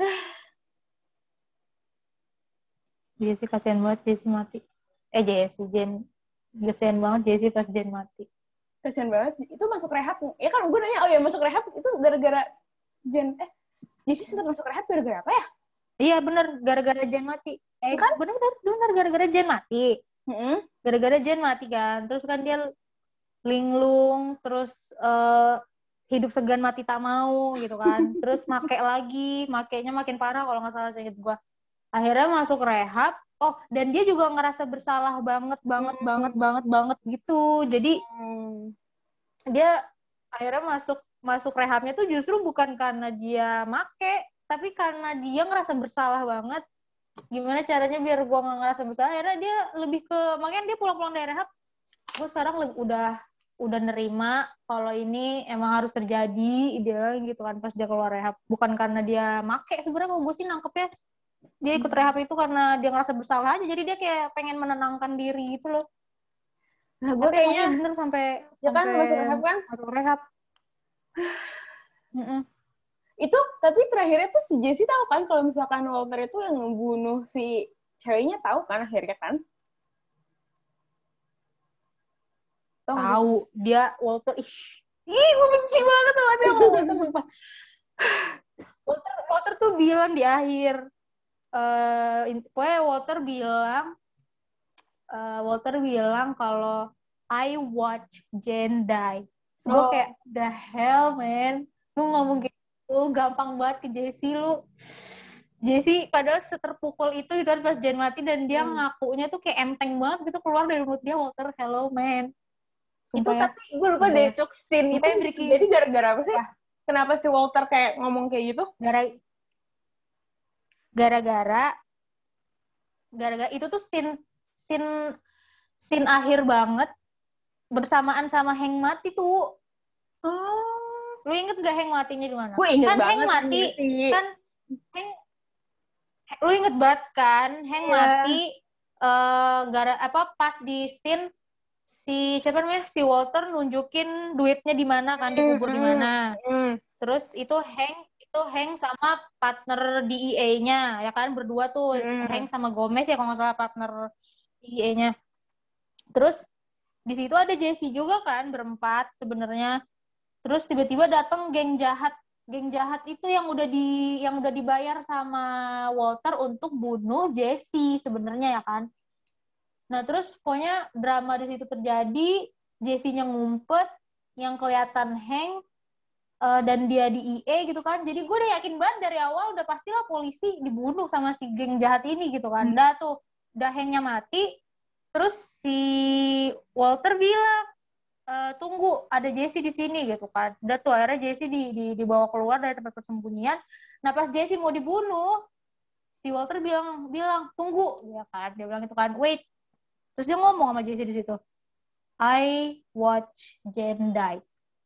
Jesse kasihan banget Jesse mati eh Jesse Jane kasihan banget Jesse pas Jane mati Kasian banget. Itu masuk rehab. Ya kan gue nanya, oh ya masuk rehab itu gara-gara Jen, eh Jessie sempat masuk rehab gara-gara apa ya? iya bener gara-gara Jane mati eh Kan? bener bener bener gara-gara Jane mati Mm-mm. gara-gara Jen mati kan. Terus kan dia linglung terus eh, hidup segan mati tak mau gitu kan. Terus make lagi. Makainya makin parah kalau nggak salah saya gua. Akhirnya masuk rehab. Oh dan dia juga ngerasa bersalah banget banget Hmm. banget banget banget gitu. Jadi Hmm. dia akhirnya masuk masuk rehabnya tuh justru bukan karena dia make tapi karena dia ngerasa bersalah banget gimana caranya biar gua nggak ngerasa bersalah? Akhirnya dia lebih ke makanya dia pulang-pulang dari rehab gue sekarang le- udah udah nerima kalau ini emang harus terjadi dia gitu kan pas dia keluar rehab. Bukan karena dia make sebenarnya kalau gue sih nangkepnya dia ikut rehab itu karena dia ngerasa bersalah aja. Jadi dia kayak pengen menenangkan diri gitu loh. Nah, gue kayaknya bener sampai ya kan sampai masuk rehab kan? masuk rehab. Mm-mm. Itu tapi terakhirnya tuh si Jesse tahu kan kalau misalkan Walter itu yang ngebunuh si ceweknya tahu kan akhirnya kan? Tahu dia Walter ih ih gue benci banget sama dia Walter. Sumpah. Walter Walter tuh bilang di akhir eh in- pokoknya Walter bilang eh, Walter bilang kalau I watch Jen die Terus gue Oh. kayak the hell man. Lu ngomong gitu gampang banget ke Jesse lu Jesse padahal seterpukul itu gitu kan pas Jen mati dan dia Hmm. ngakunya tuh kayak enteng banget gitu keluar dari mulut dia Walter hello man itu Sumpah ya. tapi gue lupa deh cok scene itu Ricky. jadi gara-gara apa sih? Kenapa si Walter kayak ngomong kayak gitu? gara gara-gara gara-gara itu tuh scene scene scene akhir banget bersamaan sama Heng mati tuh Oh, lu inget gak Heng matinya di mana gue inget kan banget Heng mati kan Heng lu inget banget kan Heng Iya. mati eh gara apa pas di scene si siapa namanya si Walter nunjukin duitnya di mana kan dikubur di Hmm, mana Hmm. Terus itu Hank itu Hank sama partner DEA-nya ya kan berdua tuh Hmm. Hank sama Gomez ya kalau nggak salah partner DEA-nya. Terus di situ ada Jesse juga kan berempat sebenarnya. Terus tiba-tiba datang geng jahat. Geng jahat itu yang udah di yang udah dibayar sama Walter untuk bunuh Jesse sebenarnya ya kan. Nah, terus pokoknya drama di situ terjadi, Jesse-nya ngumpet, yang kelihatan Hank eh, dan dia di IE gitu kan. Jadi gue udah yakin banget dari awal udah pastilah polisi dibunuh sama si geng jahat ini gitu kan. Hmm. Dah tuh, udah Hanknya mati. Terus si Walter bilang, "Eh, tunggu ada Jesse di sini gitu kan. Udah tuh akhirnya Jesse di, di, dibawa keluar dari tempat persembunyian. Nah pas Jesse mau dibunuh, si Walter bilang bilang tunggu ya kan. Dia bilang itu kan, wait. Terus dia ngomong sama Jesse di situ. I watch Jen die.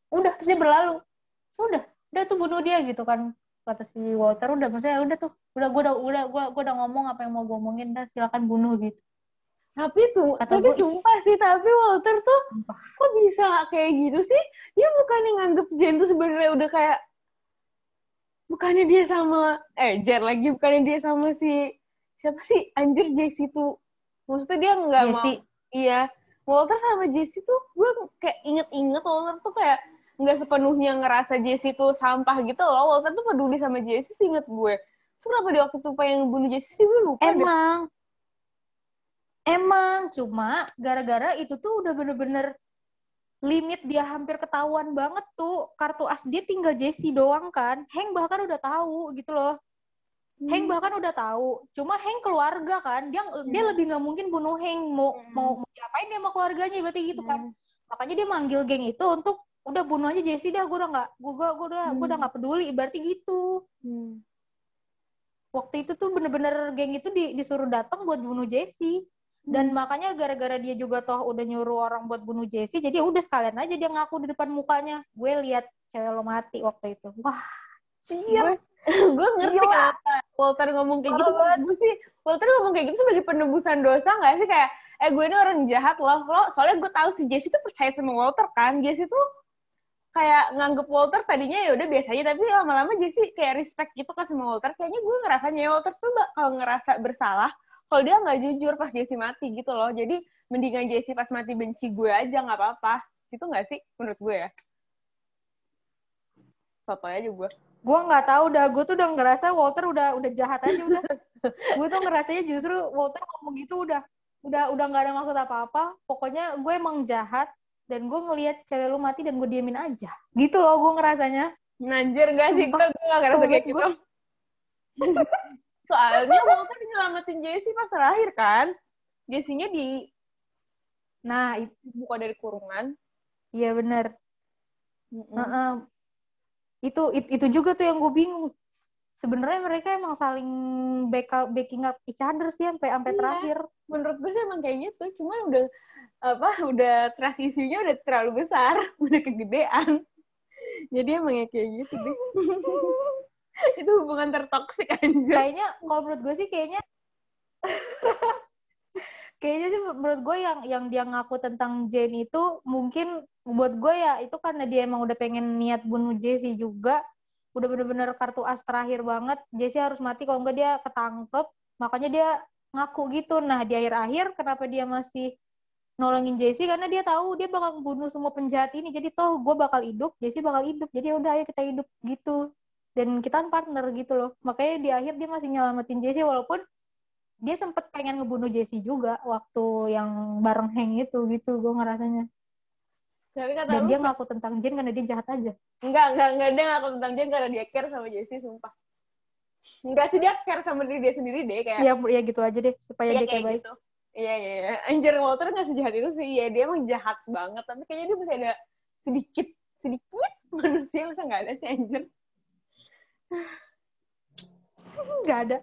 Udah, terus dia berlalu sudah udah tuh bunuh dia gitu kan kata si Walter udah maksudnya udah tuh udah gue udah udah gue udah ngomong apa yang mau gue omongin dah silakan bunuh gitu Tapi tuh, Kata tapi ih. sumpah sih, tapi Walter tuh Sumpah. kok bisa kayak gitu sih? Dia bukannya nganggep Jen tuh sebenarnya udah kayak bukannya dia sama eh Jen lagi bukannya dia sama si siapa sih anjir Jesse tuh maksudnya dia nggak mau iya Walter sama Jesse tuh gue kayak inget-inget Walter tuh kayak nggak sepenuhnya ngerasa Jesse tuh sampah gitu loh Walter tuh peduli sama Jesse sih inget gue Terus kenapa di waktu itu pengen bunuh Jesse sih gue lupa deh. Emang cuma gara-gara itu tuh udah bener-bener limit dia hampir ketahuan banget tuh kartu as dia tinggal Jesse doang kan Hank bahkan udah tahu gitu loh Hmm. Hank bahkan udah tahu cuma Hank keluarga kan dia dia Hmm. lebih nggak mungkin bunuh Hank mau Hmm. mau mau diapain dia sama keluarganya berarti gitu kan Hmm. makanya dia manggil geng itu untuk udah bunuh aja Jesse dah gue udah nggak gue gue udah gue udah Hmm. nggak peduli berarti gitu Hmm. waktu itu tuh bener-bener geng itu di- disuruh datang buat bunuh Jesse dan makanya gara-gara dia juga toh udah nyuruh orang buat bunuh Jesse jadi ya udah sekalian aja dia ngaku di depan mukanya. Gue lihat cewek lo mati waktu itu. Wah gue gue ngerti Gila. kenapa Walter ngomong kayak gitu. Gue sih Walter ngomong kayak gitu sebagai penebusan dosa nggak sih? Kayak eh gue ini orang jahat loh. Lo soalnya gue tahu si Jesse tuh percaya sama Walter kan? Jesse tuh kayak nganggep Walter tadinya ya udah biasa aja tapi lama-lama Jesse kayak respect gitu kan sama Walter. Kayaknya gue ngerasanya Walter tuh bakal ngerasa bersalah kalau dia nggak jujur pas Jesse mati gitu loh. Jadi mendingan Jesse pas mati benci gue aja nggak apa-apa. Gitu nggak sih menurut gue ya? Foto aja gue. Gue nggak tahu dah. Gue tuh udah ngerasa Walter udah udah jahat aja udah. Gue tuh ngerasanya justru Walter ngomong gitu udah. Udah udah nggak ada maksud apa-apa. Pokoknya gue emang jahat dan gue ngelihat cewek lu mati dan gue diemin aja. Gitu loh gue ngerasanya. Nanjir gak sih, gue gak ngerasa kayak gitu. Soalnya Walter nyelamatin Jessie pas terakhir kan. Jessie-nya di nah it- buka dari kurungan. iya bener Mm-mm. Heeh. itu it- itu juga tuh yang gue bingung sebenarnya mereka emang saling backup backing up each other sih sampai sampai Iya. terakhir Menurut gue sih emang kayak gitu. Cuman udah apa udah transisinya udah terlalu besar, udah kegedean. Jadi emang ya kayak gitu deh. itu hubungan tertoksik anjir. kayaknya kalau menurut gue sih kayaknya kayaknya sih menurut gue yang yang dia ngaku tentang Jane itu mungkin buat gue ya itu karena dia emang udah pengen niat bunuh Jesse juga. Udah bener-bener kartu as terakhir banget. Jesse harus mati kalau enggak dia ketangkep. Makanya dia ngaku gitu. Nah di akhir-akhir kenapa dia masih nolongin Jesse? Karena dia tahu dia bakal bunuh semua penjahat ini. Jadi toh gue bakal hidup Jesse bakal hidup. Jadi ya udah ayo kita hidup gitu dan kita kan partner gitu loh makanya di akhir dia masih nyelamatin Jesse walaupun dia sempet pengen ngebunuh Jesse juga waktu yang bareng Hank itu gitu gue ngerasanya Tapi kata dan lu, dia ngaku tentang Jane karena dia jahat aja enggak, enggak, enggak, dia ngaku tentang Jen karena dia care sama Jessie, sumpah. Enggak sih, dia care sama diri dia sendiri deh, kayak ya ya gitu aja deh supaya Iya dia kayak baik gitu. Iya iya iya. Anjir Walter nggak sejahat itu sih. Iya dia emang jahat banget. Tapi kayaknya dia masih ada sedikit sedikit manusia masa nggak ada sih anjir. nggak ada.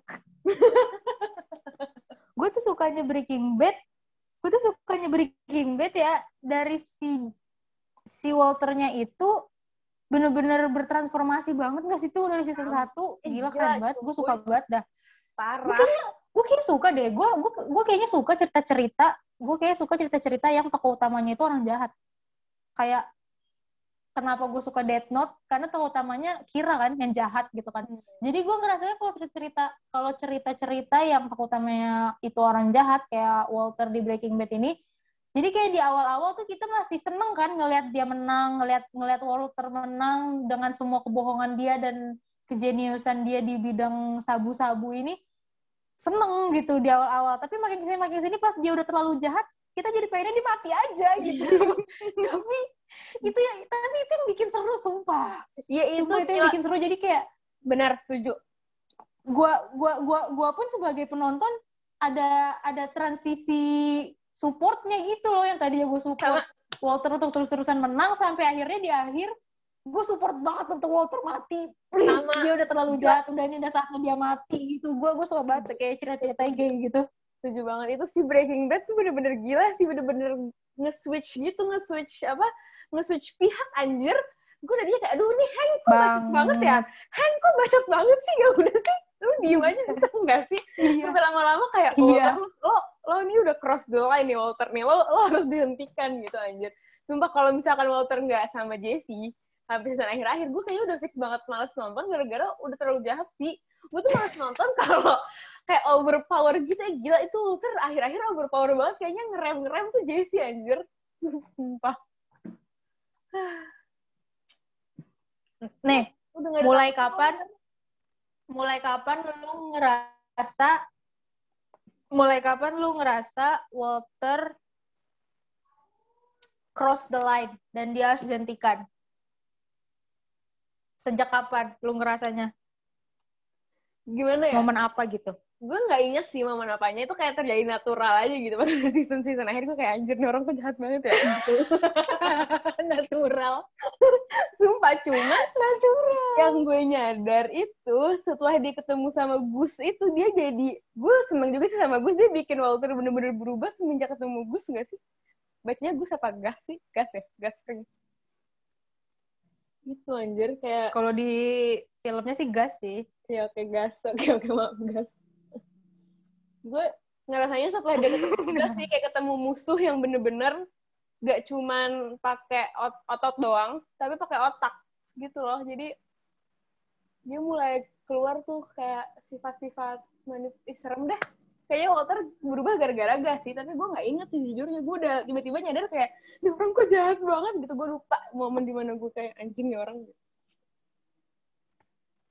Gue tuh sukanya Breaking Bad gue tuh sukanya Breaking Bad ya. Dari si si Walternya itu bener-bener bertransformasi banget nggak sih tuh dari season 1 Eh, gila gila, keren banget. Gue suka banget dah. Parah. gue kayaknya suka deh. Gue gue gue kayaknya suka cerita cerita gue kayak suka cerita cerita yang tokoh utamanya itu orang jahat. Kayak kenapa gue suka Death Note? Karena tokoh utamanya Kira kan yang jahat gitu kan. Jadi gue ngerasanya kalau cerita kalau cerita cerita yang tokoh utamanya itu orang jahat kayak Walter di Breaking Bad ini jadi kayak di awal-awal tuh kita masih seneng kan ngelihat dia menang ngelihat ngelihat Walter menang dengan semua kebohongan dia dan kejeniusan dia di bidang sabu-sabu ini. Seneng gitu di awal-awal. Tapi makin ke sini makin ke sini pas dia udah terlalu jahat kita jadi pengennya dia mati aja gitu. Tapi itu ya tapi itu yang bikin seru sumpah. Iya itu, sumpah itu yang bikin seru. Jadi kayak benar setuju. gua gua gua gua pun sebagai penonton ada ada transisi supportnya gitu loh yang tadinya gue support Walter untuk terus-terusan menang sampai akhirnya di akhir gue support banget untuk Walter mati. Please Sama. dia udah terlalu jahat udah ini udah saatnya dia mati gitu. Gue gue suka banget kayak cerita-ceritanya kayak gitu Setuju banget. Itu si Breaking Bad tuh bener-bener gila sih. Bener-bener nge-switch gitu. Nge-switch apa? Nge-switch pihak anjir. Gue tadinya kayak, aduh ini Hank kok bacot banget ya. Hank kok bacot banget sih. Ya udah sih. Lu diem aja bisa enggak sih? iya Sampai lama-lama kayak Iya. Walter, lo lo ini udah cross the line nih Walter nih lo lo harus dihentikan gitu anjir sumpah kalau misalkan Walter nggak sama Jesse sampai season akhir-akhir gue kayaknya udah fix banget males nonton gara-gara udah terlalu jahat sih gue tuh males nonton kalau kayak overpower gitu. Ya gila itu Walter akhir-akhir overpower banget. Kayaknya ngerem-ngerem tuh Jesse anjir. Sumpah. Nih mulai kapan? Mulai kapan lu ngerasa mulai kapan lu ngerasa Walter cross the line dan dia harus dihentikan? Sejak kapan lu ngerasanya? Gimana ya? Momen apa gitu gue nggak inget sih momen apanya. Itu kayak terjadi natural aja gitu. Pada season season akhir gue kayak anjir nih orang kok jahat banget ya. Gitu. Natural. Sumpah cuma natural. yang gue nyadar itu setelah dia ketemu sama Gus itu dia jadi gue seneng juga sih sama Gus. Dia bikin Walter bener-bener berubah semenjak ketemu Gus nggak sih? Bacanya Gus apa Gas sih? Gas ya? Gas Prince itu anjir kayak kalau di filmnya sih gas sih. Ya oke gas. Oke oke maaf gas gue ngerasanya setelah dia ketemu sih kayak ketemu musuh yang bener-bener gak cuman pakai ot- otot doang tapi pakai otak gitu loh. Jadi dia mulai keluar tuh kayak sifat-sifat manis ih, serem deh. Kayaknya Walter berubah gara-gara gas sih tapi gue nggak inget sih jujurnya. Gue udah tiba-tiba nyadar kayak ini orang kok jahat banget gitu. Gue lupa momen di mana gue kayak anjing nih orang gitu.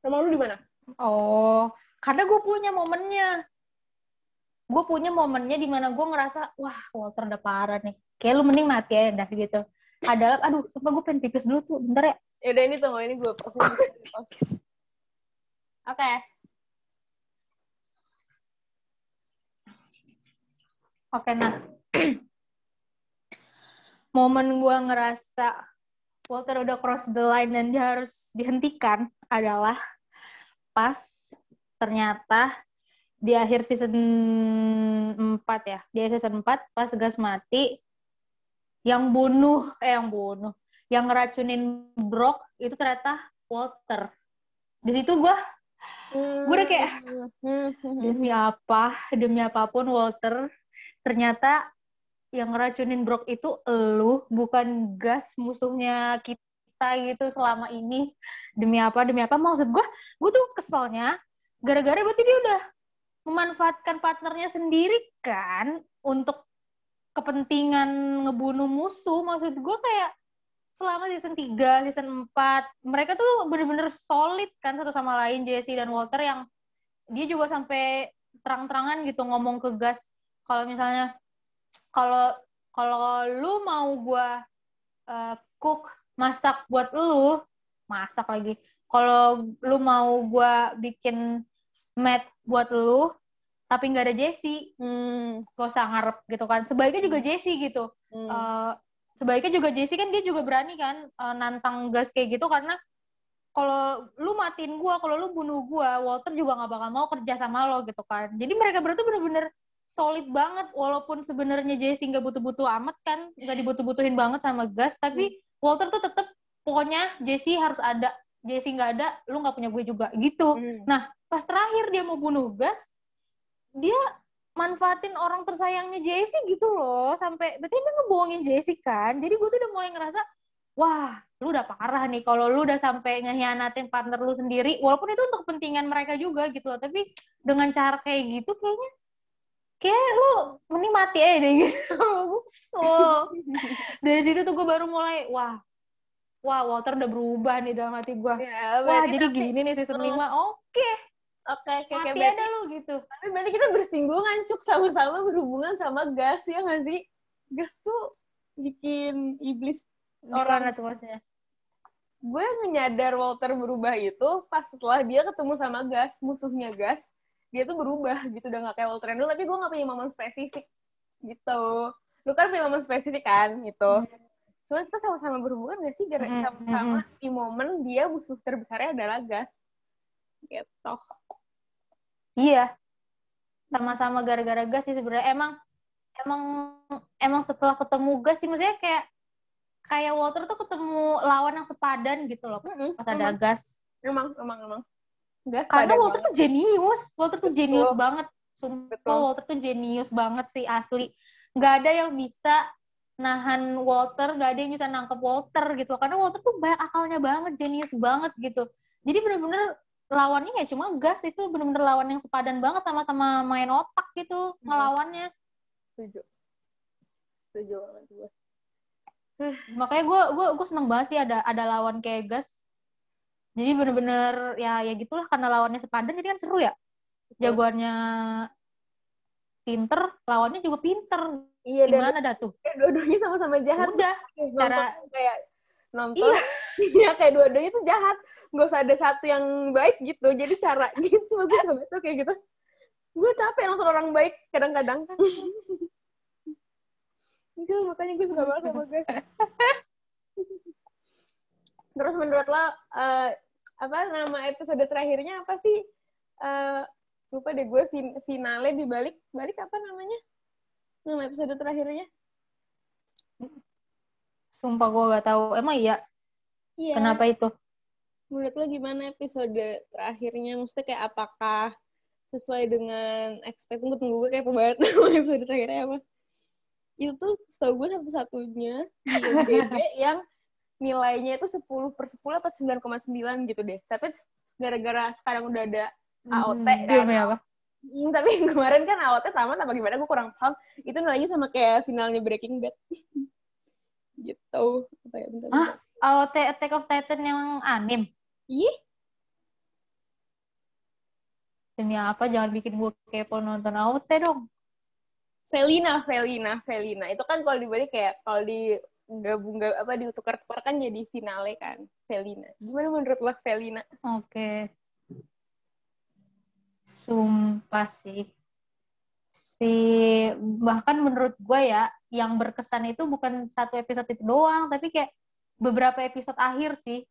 Emang lu di mana? oh karena gue punya momennya gue punya momennya di mana gue ngerasa wah Walter udah parah nih kayak lu mending mati ya dah gitu adalah aduh sumpah gue pengen pipis dulu tuh bentar ya Yaudah ini tunggu ini gue Oke. Oke, nah. Momen gue ngerasa Walter udah cross the line dan dia harus dihentikan adalah pas ternyata di akhir season 4 ya. Di akhir season 4 pas gas mati yang bunuh eh yang bunuh, yang ngeracunin Brock itu ternyata Walter. Di situ gue gue udah kayak demi apa demi apa pun Walter ternyata yang ngeracunin Brock itu elu bukan gas musuhnya kita gitu selama ini demi apa demi apa maksud gue gue tuh keselnya gara-gara berarti dia udah memanfaatkan partnernya sendiri kan untuk kepentingan ngebunuh musuh maksud gue kayak selama season 3, season 4, mereka tuh bener-bener solid kan satu sama lain, Jesse dan Walter yang dia juga sampai terang-terangan gitu ngomong ke Gas kalau misalnya kalau kalau lu mau gua uh, cook masak buat lu, masak lagi. Kalau lu mau gua bikin mat buat lu, tapi nggak ada Jesse, hmm, gak usah ngarep gitu kan. Sebaiknya juga Jesse gitu. Hmm. Uh, sebaiknya juga Jesse kan dia juga berani kan uh, nantang gas kayak gitu karena kalau lu matiin gua, kalau lu bunuh gua, Walter juga nggak bakal mau kerja sama lo gitu kan. Jadi mereka berdua tuh bener-bener solid banget walaupun sebenarnya Jesse nggak butuh-butuh amat kan, nggak dibutuh-butuhin banget sama gas, tapi hmm. Walter tuh tetep pokoknya Jesse harus ada. Jesse nggak ada, lu nggak punya gue juga gitu. Hmm. Nah, pas terakhir dia mau bunuh gas, dia manfaatin orang tersayangnya Jessie gitu loh. Sampai berarti dia ngebohongin Jessie kan? Jadi gue tuh udah mulai ngerasa wah lu udah parah nih kalau lu udah sampai ngehianatin partner lu sendiri. Walaupun itu untuk kepentingan mereka juga gitu loh tapi dengan cara kayak gitu kayaknya kayak lu mending mati aja deh gitu. Gue dari situ tuh gue baru mulai wah wah Walter udah berubah nih dalam hati gue ya, wah jadi tapi, gini nih season 5 oke. okay Oke, okay, kayak berarti, ada lu gitu. Tapi berarti kita bersinggungan, cuk sama-sama berhubungan sama gas ya nggak sih? Gas tuh bikin iblis orang itu maksudnya. Gue menyadar Walter berubah itu pas setelah dia ketemu sama gas, musuhnya gas, dia tuh berubah gitu udah gak kayak Walter dulu, tapi gue gak punya momen spesifik gitu. Lu kan punya momen spesifik kan gitu. Hmm. Cuma kita sama-sama berhubungan gak sih? Gara hmm, sama-sama hmm. di momen dia musuh terbesarnya adalah gas. Gitu. Iya. Sama-sama gara-gara gas sih sebenarnya. Emang emang emang setelah ketemu gas sih maksudnya kayak kayak Walter tuh ketemu lawan yang sepadan gitu loh mm -hmm. pas ada gas. Emang emang emang. Gas Karena Walter banget. tuh jenius. Walter tuh jenius banget. Sumpah Betul. Walter tuh jenius banget sih asli. Gak ada yang bisa nahan Walter, gak ada yang bisa nangkep Walter gitu. Karena Walter tuh banyak akalnya banget, jenius banget gitu. Jadi bener-bener lawannya ya cuma gas itu bener-bener lawan yang sepadan banget sama-sama main otak gitu hmm. ngelawannya. Setuju. Setuju banget gue. Makanya gue gue gue seneng banget sih ada ada lawan kayak gas. Jadi bener-bener ya ya gitulah karena lawannya sepadan jadi kan seru ya. Jagoannya pinter, lawannya juga pinter. Iya, Gimana dah tuh? Eh, dua-duanya sama-sama jahat. Udah, cara kayak nonton iya, iya kayak dua-duanya tuh jahat nggak usah ada satu yang baik gitu jadi cara gitu bagus banget tuh kayak gitu gue capek nonton orang baik kadang-kadang itu makanya gue suka banget sama guys terus menurut lo uh, apa nama episode terakhirnya apa sih uh, lupa deh gue fin finale di balik balik apa namanya nama episode terakhirnya Sumpah gue gak tahu. Emang iya? Iya. Kenapa itu? Menurut lo gimana episode terakhirnya? Maksudnya kayak apakah sesuai dengan expect? Tunggu, tunggu gue kayak banget episode terakhirnya apa. Itu tuh setahu gue satu-satunya di IMDb yang nilainya itu 10 per 10 atau 9,9 gitu deh. Tapi gara-gara sekarang udah ada AOT hmm, kan. apa? Hmm, tapi kemarin kan AOT tamat apa gimana gue kurang paham. Itu nilainya sama kayak finalnya Breaking Bad gitu apa ya bentar, bentar. Ah, AOT Attack of Titan yang anim ih demi apa jangan bikin gue kepo nonton AOT dong Felina, Felina, Felina. Itu kan kalau dibalik kayak kalau di gabung apa ditukar-tukar kan jadi finale kan Felina. Gimana menurut lo Felina? Oke. Okay. Sumpah sih. Si bahkan menurut gue ya yang berkesan itu bukan satu episode itu doang, tapi kayak beberapa episode akhir sih.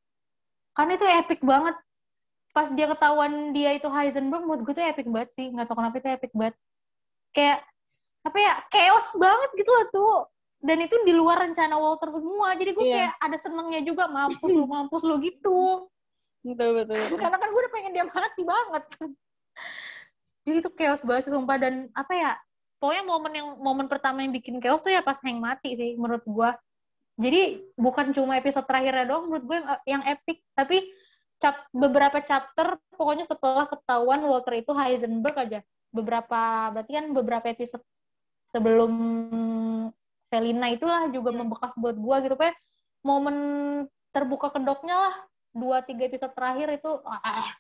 Karena itu epic banget. Pas dia ketahuan dia itu Heisenberg, menurut gue tuh epic banget sih. Nggak tau kenapa itu epic banget. Kayak apa ya chaos banget gitu loh tuh dan itu di luar rencana Walter semua jadi gue yeah. kayak ada senengnya juga mampus lu mampus lu gitu betul betul, betul. karena kan gue udah pengen dia mati banget jadi itu chaos banget sumpah dan apa ya pokoknya momen yang momen pertama yang bikin chaos tuh ya pas Hank mati sih menurut gue jadi bukan cuma episode terakhirnya doang menurut gue yang, yang epic tapi cap, beberapa chapter pokoknya setelah ketahuan Walter itu Heisenberg aja beberapa berarti kan beberapa episode sebelum Felina itulah juga yeah. membekas buat gua gitu pak momen terbuka kedoknya lah dua tiga episode terakhir itu ah, ah, ah.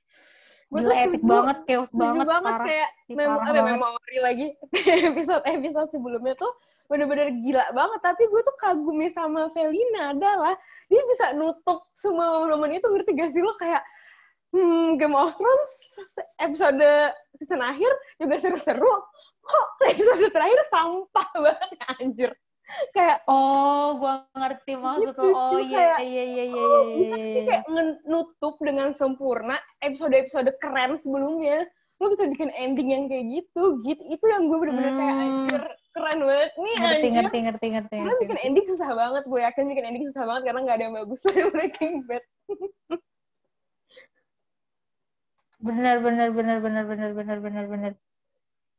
Gila epic banget, chaos banget, banget parah. kayak mem banget. memori lagi episode episode sebelumnya tuh bener-bener gila banget. Tapi gue tuh kagumnya sama Felina adalah dia bisa nutup semua momen itu ngerti gak sih lo kayak hmm, Game of Thrones episode season akhir juga seru-seru kok episode terakhir sampah banget ya anjir kayak oh gua ngerti maksud lo oh iya iya iya iya iya oh, bisa sih iya. kayak nutup dengan sempurna episode-episode keren sebelumnya lo bisa bikin ending yang kayak gitu gitu itu yang gue bener-bener hmm. kayak anjir keren banget nih ngerti, anjir. Ngerti, ngerti, ngerti, ngerti. Karena bikin ending susah banget, gue yakin bikin ending susah banget karena nggak ada yang bagus dari Breaking Bad. bener, benar benar benar benar benar benar benar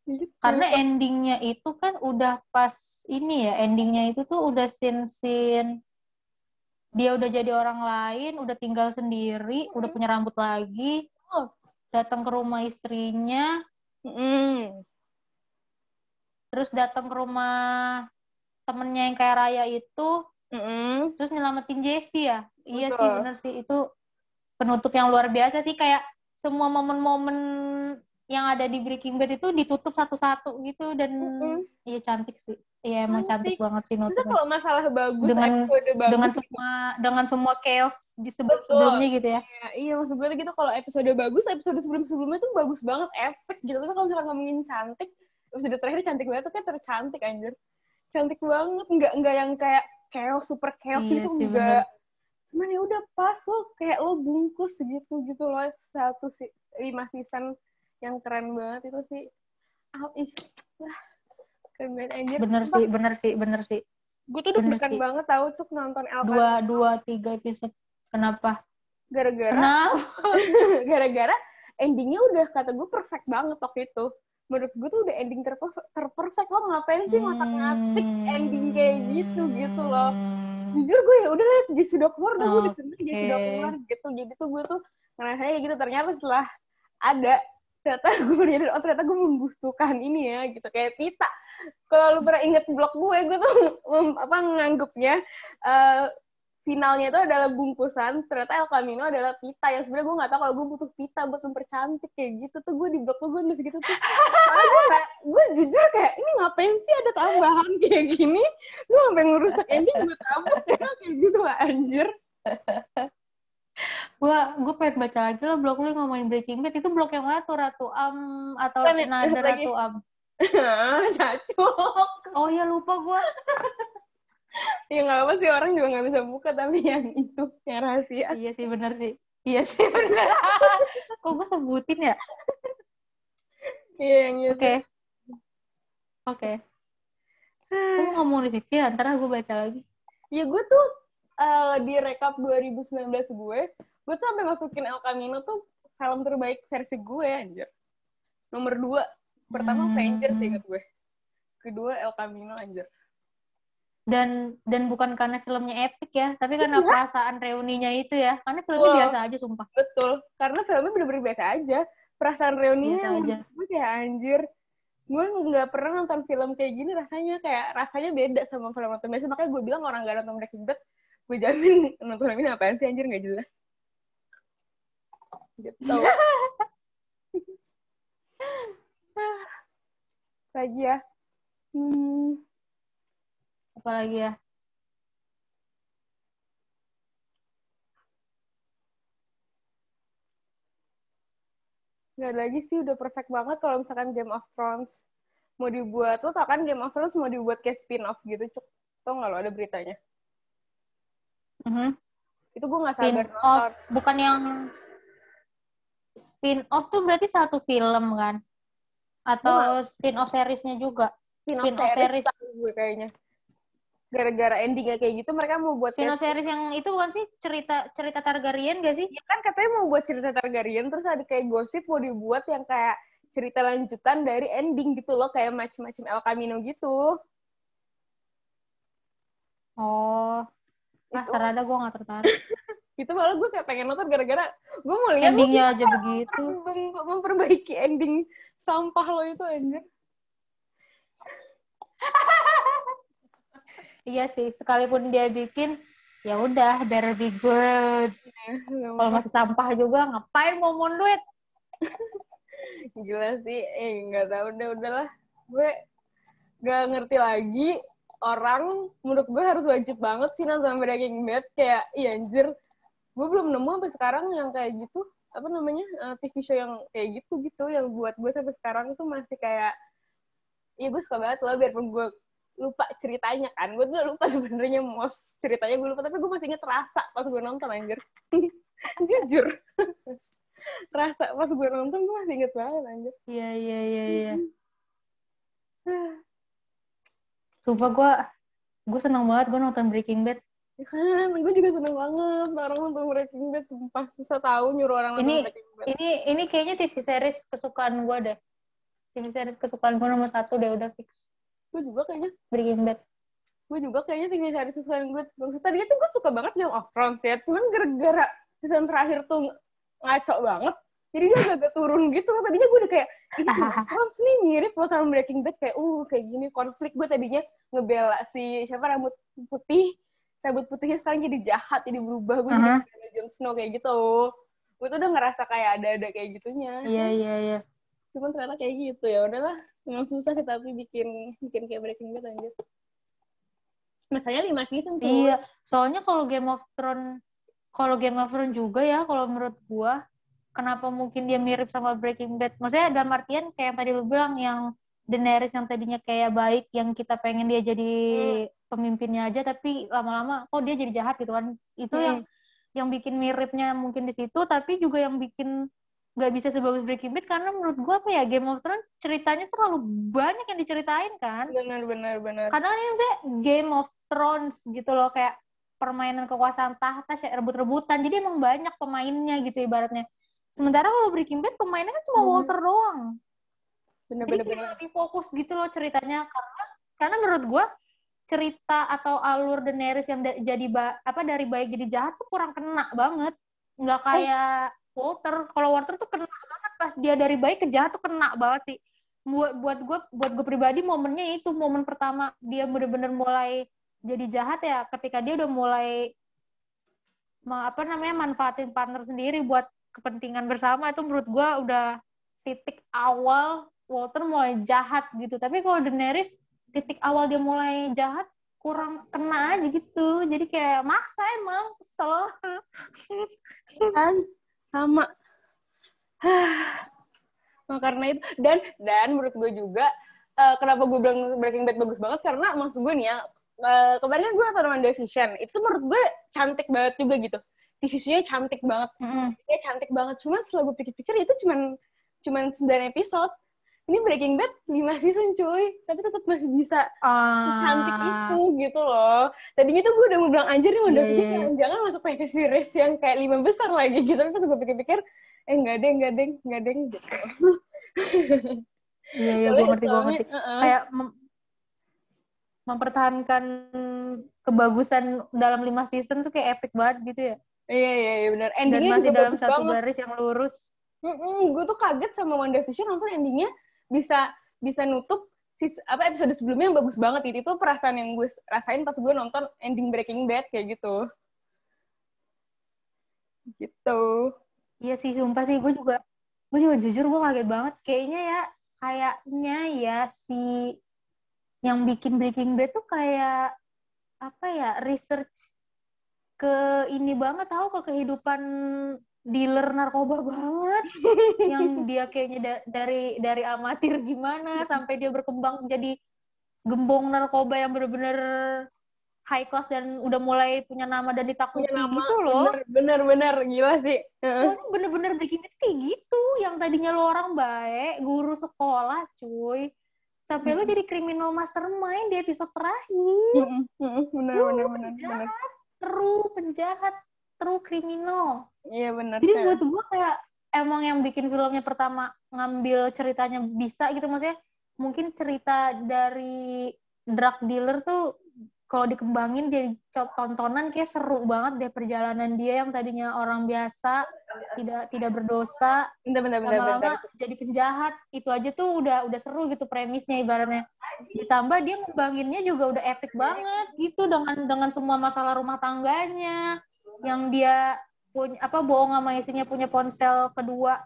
gitu. Karena endingnya itu kan udah pas ini ya, endingnya itu tuh udah sin-sin dia udah jadi orang lain, udah tinggal sendiri, mm -hmm. udah punya rambut lagi, oh. datang ke rumah istrinya, mm -hmm terus datang ke rumah temennya yang kayak Raya itu, mm. terus nyelamatin Jesse ya, Betul. iya sih bener sih itu penutup yang luar biasa sih kayak semua momen-momen yang ada di Breaking Bad itu ditutup satu-satu gitu dan iya mm-hmm. cantik sih. Iya emang cantik, cantik banget sih nutupnya. kalau masalah bagus dengan bagus, dengan semua dengan semua chaos di sebelum sebelumnya gitu ya. Iya, iya maksud gue gitu kalau episode bagus, episode sebelum-sebelumnya tuh bagus banget efek gitu. Tapi kalau misalkan ngomongin cantik, episode terakhir cantik banget tuh kayak tercantik anjir. Cantik banget, enggak enggak yang kayak chaos super chaos iya gitu enggak. Cuman ya udah pas lo kayak lo bungkus gitu gitu loh. Satu sih lima season yang keren banget itu sih. Out is lah keren banget anjir. Bener sih bener sih bener sih. Gue tuh deg-degan banget tahu tuh nonton El dua dua tiga episode. Kenapa? Gara-gara gara-gara endingnya udah kata gue perfect banget waktu itu menurut gue tuh udah ending terperfect, terperfect. Lo ngapain sih ngotak ngatik ending kayak gitu gitu loh. Jujur gue ya udah liat Jesse War udah gue udah seneng Jesse War gitu. Jadi tuh gue tuh ngerasanya gitu. Ternyata setelah ada ternyata gue menyadari oh ternyata gue membutuhkan ini ya gitu. Kayak pita kalau lu pernah inget blog gue gue tuh apa nganggupnya uh, finalnya itu adalah bungkusan ternyata El Camino adalah pita. Yang sebenarnya gue nggak tahu kalau gue butuh pita buat mempercantik kayak gitu tuh gue di blog gue nulis gitu tuh. Karena gue gak, gue jujur kayak ini ngapain sih ada tambahan kayak gini? Gue sampai ngerusak ending gue tabut ya kayak gitu lah anjir. Gue gue pengen baca lagi lo blog lu ngomongin Breaking Bad. Itu blog yang mana tuh? Ratu Am atau kan, Nada Ratu Am? Cacok. Oh ya lupa gue ya nggak apa sih orang juga nggak bisa buka tapi yang itu yang rahasia. Iya sih benar sih. Iya sih benar. Kok gue sebutin ya? Iya yang itu. Oke. Oke. Kamu ngomong di situ antara gue baca lagi. Ya gue tuh uh, di rekap 2019 gue, gue tuh sampai masukin El Camino tuh film terbaik versi gue anjir. Nomor dua, pertama hmm. Avengers inget gue. Kedua El Camino anjir. Dan dan bukan karena filmnya epic ya, tapi karena iya. perasaan reuninya itu ya. Karena filmnya oh, biasa aja sumpah. Betul, karena filmnya bener-bener biasa aja. Perasaan reuninya aja. gue kayak anjir gue nggak pernah nonton film kayak gini rasanya kayak rasanya beda sama film nonton biasa makanya gue bilang orang gak nonton Breaking Bad gue jamin nonton ini apaan sih anjir nggak jelas gitu lagi ya Hmm. Apalagi ya? Gak ada lagi sih udah perfect banget kalau misalkan Game of Thrones mau dibuat lo tau kan Game of Thrones mau dibuat kayak spin off gitu cuk tau nggak lo ada beritanya Mhm. itu gue nggak Spin sabar off, nonton bukan yang spin off tuh berarti satu film kan? Atau spin off seriesnya juga? spin spin off off series series. gue kayaknya gara-gara endingnya kayak gitu mereka mau buat Spin kayak off series yang itu bukan sih cerita cerita Targaryen gak sih? Ya kan katanya mau buat cerita Targaryen terus ada kayak gosip mau dibuat yang kayak cerita lanjutan dari ending gitu loh kayak macam-macam El Camino gitu. Oh, ah Itu- serada gue gak tertarik. Itu malah gue kayak pengen nonton gara-gara gue mau lihat Endingnya aja begitu. mem- memperbaiki ending sampah lo itu anjir. Iya sih, sekalipun dia bikin, ya udah, better be good. Kalau masih sampah juga, ngapain mau mau duit? Gila sih, eh nggak tahu udah udahlah. Gue gak ngerti lagi orang menurut gue harus wajib banget sih nonton Breaking Bad kayak iya anjir gue belum nemu sampai sekarang yang kayak gitu apa namanya eh, TV show yang kayak gitu gitu yang buat gue sampai sekarang tuh masih kayak iya gue suka banget loh biarpun gue lupa ceritanya kan gue tuh lupa sebenarnya mau ceritanya gue lupa tapi gue masih inget rasa pas gue nonton anjir jujur rasa pas gue nonton gue masih inget banget anjir Iya, iya, iya, iya. Sumpah gue, gue seneng banget gue nonton Breaking Bad. Ya kan, gue juga seneng banget orang nonton Breaking Bad, sumpah susah tahu nyuruh orang nonton Ini- Breaking Bad. Ini ini kayaknya TV series kesukaan gue deh. TV series kesukaan gue nomor satu deh, udah fix. Gue juga kayaknya, Breaking Bad. gue juga kayaknya TV series kesukaan gue. Maksudnya tadinya tuh gue suka banget Game of Thrones ya, cuman gara-gara season terakhir tuh ngaco banget, jadi dia agak turun gitu loh. Tadinya gue udah kayak, ini Thrones nih mirip loh sama Breaking Bad, kayak uh kayak gini konflik gue tadinya ngebela si siapa rambut putih, rambut putihnya sekarang jadi jahat, jadi berubah, gue Aha. jadi kayak Jon Snow kayak gitu. Gue tuh udah ngerasa kayak ada-ada kayak gitunya. Iya, iya, iya. Cuman ternyata kayak gitu ya udahlah memang susah sih tapi bikin bikin kayak Breaking Bad anjir masanya lima season tuh Iya, soalnya kalau Game of Thrones, kalau Game of Thrones juga ya, kalau menurut gua, kenapa mungkin dia mirip sama Breaking Bad? Maksudnya dalam artian kayak yang tadi lu bilang yang Daenerys yang tadinya kayak baik, yang kita pengen dia jadi pemimpinnya aja, tapi lama-lama kok dia jadi jahat gitu kan? Itu Hmm. yang yang bikin miripnya mungkin di situ, tapi juga yang bikin nggak bisa sebagus Breaking Bad karena menurut gua apa ya Game of Thrones ceritanya terlalu banyak yang diceritain kan? benar benar benar. Kadang kan ini maksudnya Game of Thrones gitu loh kayak permainan kekuasaan tahta kayak rebut-rebutan. Jadi emang banyak pemainnya gitu ibaratnya. Sementara kalau Breaking Bad pemainnya kan cuma Hmm. Walter doang. Benar jadi benar lebih fokus gitu loh ceritanya. Karena karena menurut gua cerita atau alur Daenerys yang da- jadi ba- apa dari baik jadi jahat tuh kurang kena banget. Nggak kayak Walter. Kalau Walter tuh kena banget. Pas dia dari baik ke jahat tuh kena banget sih. Buat buat gue buat gue pribadi momennya itu. Momen pertama dia bener-bener mulai jadi jahat ya. Ketika dia udah mulai apa namanya manfaatin partner sendiri buat kepentingan bersama. Itu menurut gue udah titik awal Walter mulai jahat gitu. Tapi kalau Daenerys titik awal dia mulai jahat kurang kena aja gitu. Jadi kayak maksa emang kesel. Kan sama. Nah, karena itu dan dan menurut gue juga eh, kenapa gue bilang Breaking Bad bagus banget karena maksud gue nih ya eh, kemarin kan gue nonton WandaVision itu menurut gue cantik banget juga gitu. Show-nya cantik banget. Mm-mm. dia cantik banget. Cuman setelah gue pikir-pikir itu cuman cuman 9 episode ini Breaking Bad 5 season cuy. Tapi tetap masih bisa. Cantik Ah, itu gitu loh. Tadinya tuh gue udah mau bilang anjir nih udah iya, iya. jangan masuk TV series yang kayak lima besar lagi. Gitu. Tapi gue pikir-pikir eh enggak deh enggak deh enggak deh gitu. Iya iya gue ngerti gue ngerti. uh-uh. kayak mem- mempertahankan kebagusan dalam lima season tuh kayak epic banget gitu ya. Iya iya iya benar dan endingnya masih juga dalam satu banget. garis yang lurus. Gue tuh kaget sama WandaVision nonton endingnya bisa bisa nutup sis, apa episode sebelumnya yang bagus banget. Itu itu perasaan yang gue rasain pas gue nonton ending Breaking Bad kayak gitu. Gitu. Iya sih, sumpah sih, gue juga, gue juga jujur gue kaget banget. Kayaknya ya, kayaknya ya si yang bikin Breaking Bad tuh kayak apa ya research ke ini banget. Tahu ke kehidupan dealer narkoba banget yang dia kayaknya da dari dari amatir gimana sampai dia berkembang jadi gembong narkoba yang bener-bener high class dan udah mulai punya nama dan ditakuti Punya nama, gitu loh. Bener-bener gila sih. Bener-bener bikin kayak gitu. Yang tadinya lo orang baik, guru sekolah cuy. Sampai lo Hmm. jadi criminal mastermind di episode terakhir. Mm-mm, mm-mm, Bener, Lu bener, bener, bener. penjahat, true criminal. Iya bener. Jadi buat gue kayak emang yang bikin filmnya pertama ngambil ceritanya bisa gitu maksudnya mungkin cerita dari drug dealer tuh kalau dikembangin jadi tontonan kayak seru banget deh perjalanan dia yang tadinya orang biasa tidak tidak berdosa lama-lama jadi penjahat itu aja tuh udah udah seru gitu premisnya ibaratnya ditambah dia ngembanginnya juga udah epic banget gitu dengan dengan semua masalah rumah tangganya yang dia punya apa bohong sama istrinya punya ponsel kedua.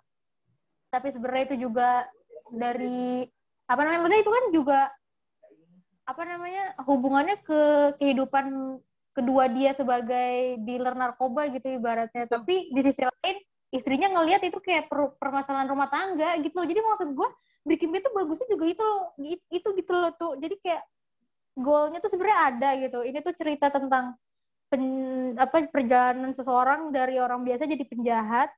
Tapi sebenarnya itu juga dari apa namanya maksudnya itu kan juga apa namanya hubungannya ke kehidupan kedua dia sebagai dealer narkoba gitu ibaratnya. Tapi di sisi lain istrinya ngelihat itu kayak per- permasalahan rumah tangga gitu loh. Jadi maksud gue Breaking Bad tuh bagusnya juga itu loh It- itu gitu loh tuh jadi kayak goalnya tuh sebenarnya ada gitu. Ini tuh cerita tentang pen- apa perjalanan seseorang dari orang biasa jadi penjahat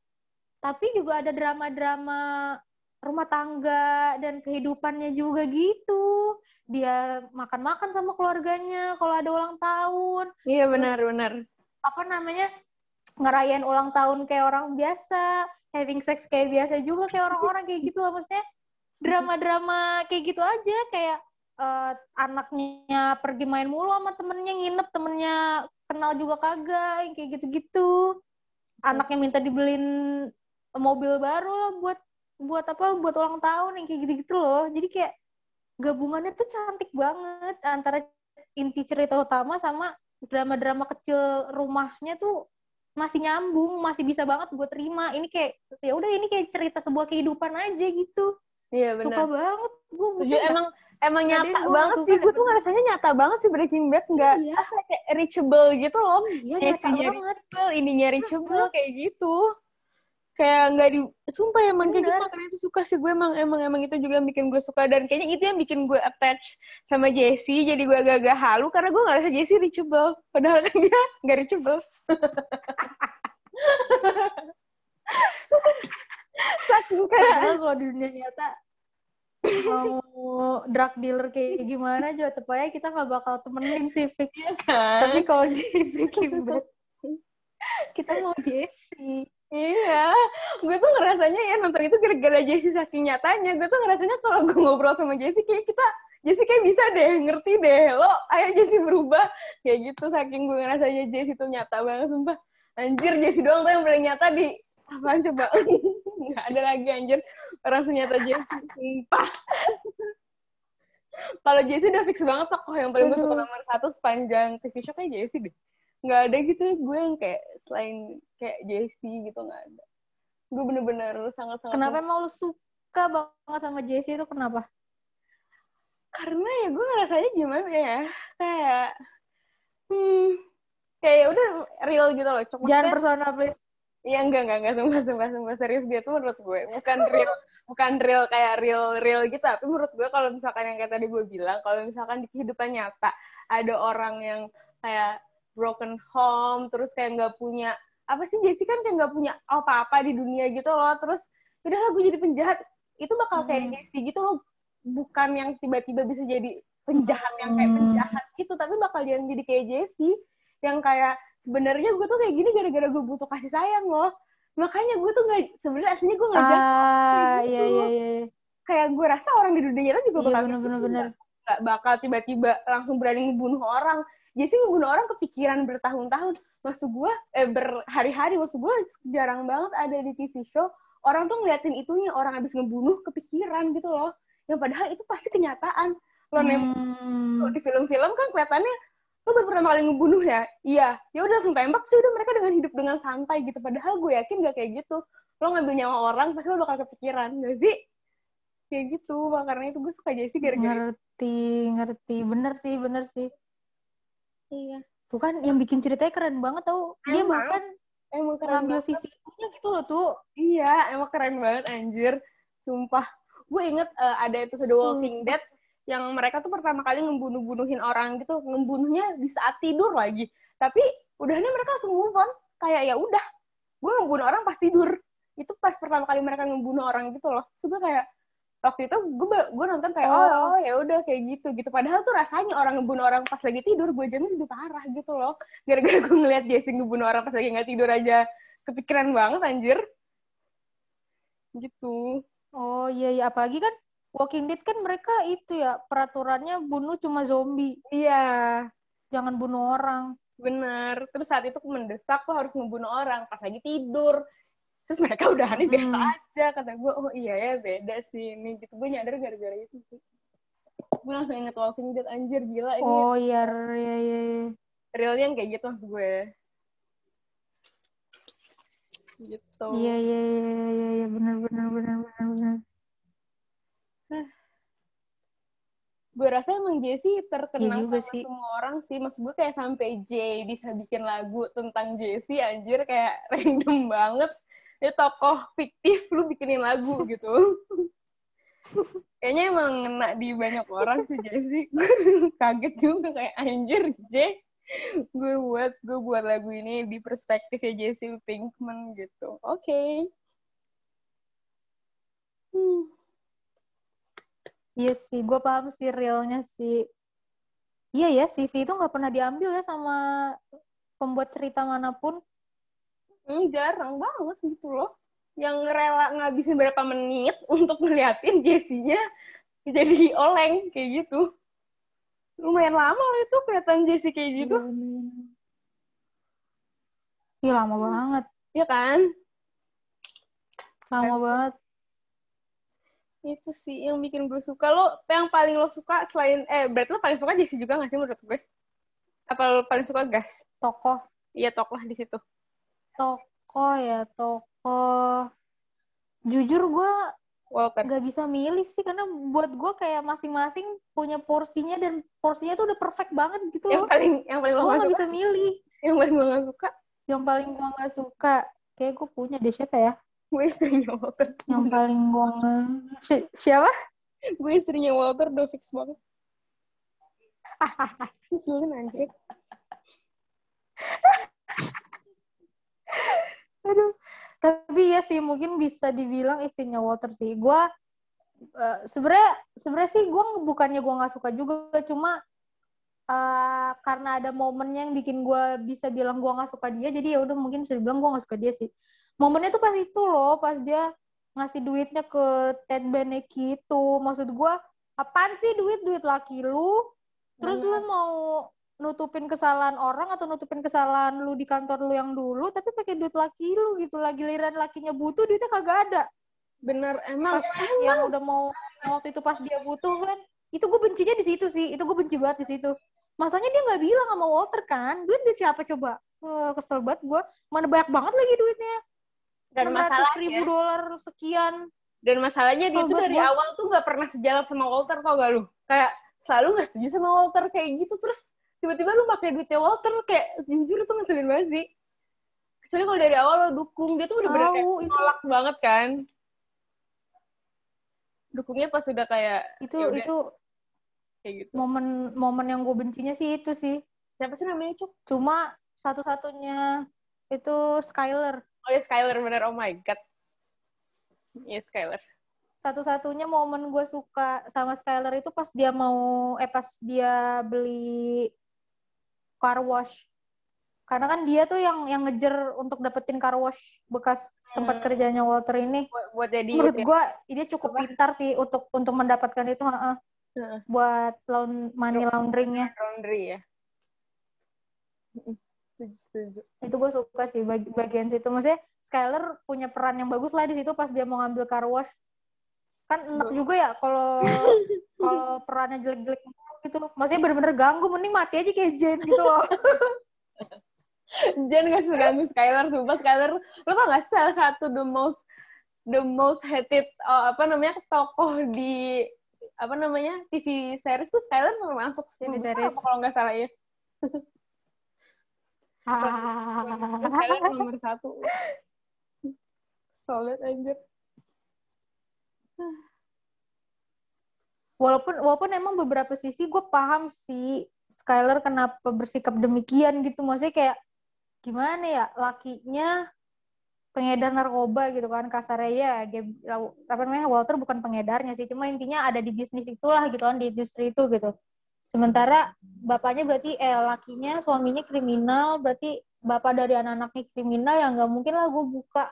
tapi juga ada drama-drama rumah tangga dan kehidupannya juga gitu. Dia makan-makan sama keluarganya kalau ada ulang tahun. Iya benar, Terus- benar. apa namanya ngerayain ulang tahun kayak orang biasa, having sex kayak biasa juga kayak orang-orang kayak gitu loh. Maksudnya drama-drama kayak gitu aja kayak eh, anaknya pergi main mulu sama temennya nginep temennya kenal juga kagak yang kayak gitu-gitu anaknya minta dibeliin mobil baru lah buat buat apa buat ulang tahun yang kayak gitu-gitu loh jadi kayak gabungannya tuh cantik banget antara inti cerita utama sama drama-drama kecil rumahnya tuh masih nyambung, masih bisa banget gue terima. Ini kayak ya udah ini kayak cerita sebuah kehidupan aja gitu. Iya Suka benar. banget gue. Emang emang Nggak nyata gua banget sih. Gue tuh ngerasanya nyata banget sih Breaking Bad nggak Iya, apa kayak reachable gitu loh. iya nyata reachable, ininya reachable kayak gitu. Kayak nggak di sumpah emang kayak gitu Bener. makanya itu suka sih gue emang emang emang itu juga yang bikin gue suka dan kayaknya itu yang bikin gue attach sama Jessie jadi gue agak-agak halu karena gue nggak rasa Jessie reachable padahal kan dia nggak reachable saking kayak kalau di dunia nyata mau drug dealer kayak gimana juga aja kita nggak bakal temenin sih fix. kan Tapi kalau di Breaking Bad kita mau Jesse. Iya, gue tuh ngerasanya ya nonton itu gara-gara Jessie saking nyatanya. Gue tuh ngerasanya kalau gue ngobrol sama Jessie kayak kita, Jessie kayak bisa deh, ngerti deh. Lo, ayo Jessie berubah. Kayak gitu, saking gue ngerasanya Jessie tuh nyata banget, sumpah. Anjir, Jessie doang tuh yang paling nyata di... Apaan coba? Nggak ada lagi anjir. Orang senyata Jessie, sumpah. kalau Jessie udah fix banget tokoh yang paling gue suka nomor satu sepanjang TV show kayak Jessie deh. Nggak ada gitu gue yang kayak selain kayak Jessie gitu nggak ada. Gue bener-bener sangat-sangat Kenapa emang lu suka banget sama Jesse itu? Kenapa? karena ya gue ngerasanya gimana ya? Kayak hmm kayak ya udah real gitu loh. Cuma Jangan personal please. Iya enggak enggak enggak sumpah sumpah sumpah. Serius dia tuh menurut gue bukan real bukan real kayak real real gitu. Tapi menurut gue kalau misalkan yang kayak tadi gue bilang kalau misalkan di kehidupan nyata ada orang yang kayak broken home terus kayak nggak punya apa sih Jessie kan kayak nggak punya apa-apa di dunia gitu loh. Terus udahlah gue jadi penjahat. Itu bakal kayak Hmm. Jessie gitu loh. Bukan yang tiba-tiba bisa jadi penjahat yang kayak Hmm. penjahat gitu tapi bakal jadi kayak Jessie yang kayak sebenarnya gue tuh kayak gini gara-gara gue butuh kasih sayang loh makanya gue tuh nggak sebenarnya aslinya gue nggak jahat Ah, gitu. iya iya iya. kayak gue rasa orang di dunia nyata juga Iya bakal benar benar benar. nggak bakal tiba-tiba langsung berani ngebunuh orang Jessie ngebunuh orang kepikiran bertahun-tahun maksud gue eh, berhari-hari maksud gue jarang banget ada di TV show orang tuh ngeliatin itunya orang habis ngebunuh kepikiran gitu loh yang padahal itu pasti kenyataan lo Hmm. di film-film kan kelihatannya lo baru pertama kali ngebunuh ya? Iya. Ya udah langsung tembak sih. Udah mereka dengan hidup dengan santai gitu. Padahal gue yakin gak kayak gitu. Lo ngambil nyawa orang pasti lo bakal kepikiran. Gak sih? Kayak gitu. Makanya itu gue suka Jessie gara-gara ngerti ngerti. Bener sih bener sih. Iya. Tuh kan yang bikin ceritanya keren banget tau. Dia Emang. bahkan emang keren ngambil banget. sisi itunya gitu loh tuh. Iya emang keren banget anjir. Sumpah. Gue inget eh, ada episode. Walking Dead yang mereka tuh pertama kali ngebunuh-bunuhin orang gitu ngebunuhnya di saat tidur lagi. Tapi udahnya mereka langsung move on. Kayak ya udah gue ngebunuh orang pas tidur. Itu pas pertama kali mereka ngebunuh orang gitu loh. Gue kayak waktu itu gue gue nonton kayak oh, Oh. oh ya udah kayak gitu gitu. Padahal tuh rasanya orang ngebunuh orang pas lagi tidur gue jamin lebih parah gitu loh. Gara-gara gue ngeliat Jesse ngebunuh orang pas lagi nggak tidur aja. Kepikiran banget anjir. Gitu. Oh iya iya. Apalagi kan Walking Dead kan mereka itu ya peraturannya bunuh cuma zombie. Iya. Jangan bunuh orang. Bener. Terus saat itu mendesak lo harus ngebunuh orang. Pas lagi tidur. Terus mereka udah aneh biasa Hmm. aja. Kata gue oh iya ya beda sih ini. Gitu. Gue nyadar gara-gara itu sih. Gue langsung inget Walking Dead anjir gila ini. Oh iya iya iya iya. realnya kayak gitu maksud gue. Gitu. Iya iya iya iya iya benar benar benar benar benar. Gue rasa emang Jessie terkenal juga sama sih. semua orang sih. Maksud gue kayak sampai Jay bisa bikin lagu tentang Jessie anjir kayak random banget. Dia tokoh fiktif lu bikinin lagu gitu. Kayaknya emang ngena di banyak orang sih Jessie kaget juga kayak anjir Jay gue buat gue buat lagu ini di perspektifnya Jessie Pinkman gitu. Oke. Hmm. Iya sih, gue paham sih realnya sih. Iya ya, Sisi itu nggak pernah diambil ya sama pembuat cerita mana pun. Hmm, jarang banget gitu loh. Yang rela ngabisin berapa menit untuk ngeliatin Jessie-nya jadi oleng kayak gitu. Lumayan lama loh itu kelihatan Jessie kayak gitu. Iya lama banget, Iya kan? lama banget. Itu sih yang bikin gue suka. Lo yang paling lo suka selain eh berarti lo paling suka Jessie juga gak sih menurut gue? Apa lo paling suka Gas? Tokoh, Iya tokoh di situ. tokoh ya tokoh. Jujur gue Walker. nggak bisa milih sih karena buat gue kayak masing-masing punya porsinya dan porsinya tuh udah perfect banget gitu Yang loh. paling yang paling lo Gue gak nggak suka. bisa milih. Yang paling gue gak suka. Yang paling gue nggak suka, kayak gue punya deh siapa ya? Gue istrinya Walter. Yang paling gue Si- siapa? gue istrinya Walter udah fix banget. Keselin anjir. Aduh. Tapi ya sih mungkin bisa dibilang istrinya Walter sih. Gua eh, sebenarnya sebenarnya sih gua bukannya gua nggak suka juga, cuma eh, karena ada momennya yang bikin gua bisa bilang gua nggak suka dia, jadi ya udah mungkin bisa dibilang gua nggak suka dia sih. Momennya tuh pas itu loh, pas dia ngasih duitnya ke Ted Beneki itu. Maksud gua, apaan sih duit? Duit laki lu? Terus lu mau nutupin kesalahan orang atau nutupin kesalahan lu di kantor lu yang dulu tapi pakai duit laki lu gitu. Lagi giliran lakinya butuh duitnya kagak ada. Bener emang. pas yang udah mau waktu itu pas dia butuh kan itu gue bencinya di situ sih. Itu gue benci banget di situ. Masalahnya dia nggak bilang sama Walter kan duit duit siapa coba? Wah, kesel banget gue mana banyak banget lagi duitnya Dan 600 masalahnya, ribu dolar sekian dan masalahnya dia tuh dari awal tuh gak pernah sejalan sama Walter tau gak lu? Kayak selalu gak setuju sama Walter kayak gitu terus tiba-tiba lu pakai duitnya Walter kayak jujur itu ngeselin banget sih. Kecuali kalau dari awal lo dukung dia tuh kayak Tahu, itu. nolak banget kan. Dukungnya pas udah kayak itu ya udah, itu kayak gitu. momen momen yang gue bencinya sih itu sih Siapa sih namanya Cuk? cuma satu-satunya itu Skyler Oh ya Skyler bener oh my god. Iya Skyler. satu-satunya momen gue suka sama Skyler itu pas dia mau eh pas dia beli car wash karena kan dia tuh yang yang ngejer untuk dapetin car wash bekas tempat Hmm. kerjanya Walter ini Buat, buat jadi menurut itu ya. gue ini cukup pintar sih untuk untuk mendapatkan itu heeh. Heeh. buat laun money launderingnya laundry ya. Setuju, setuju. itu gue suka sih bagi, bagian situ. Maksudnya Skyler punya peran yang bagus lah di situ pas dia mau ngambil car wash. Kan enak juga ya kalau kalau perannya jelek-jelek gitu. Maksudnya bener-bener ganggu mending mati aja kayak Jen gitu loh. Jen gak seganggu Skylar, sumpah. Skylar, lo tau gak salah satu the most the most hated uh, apa namanya tokoh di apa namanya TV series tuh Skylar masuk TV series. kalau nggak salah ya Skylar nomor satu. Solid anjir. Walaupun walaupun emang beberapa sisi gue paham sih Skylar kenapa bersikap demikian gitu. Maksudnya kayak gimana ya lakinya pengedar narkoba gitu kan kasarnya ya dia apa namanya Walter bukan pengedarnya sih cuma intinya ada di bisnis itulah gitu kan di industri itu gitu sementara bapaknya berarti eh lakinya suaminya kriminal berarti bapak dari anak-anaknya kriminal ya nggak mungkin lah gue buka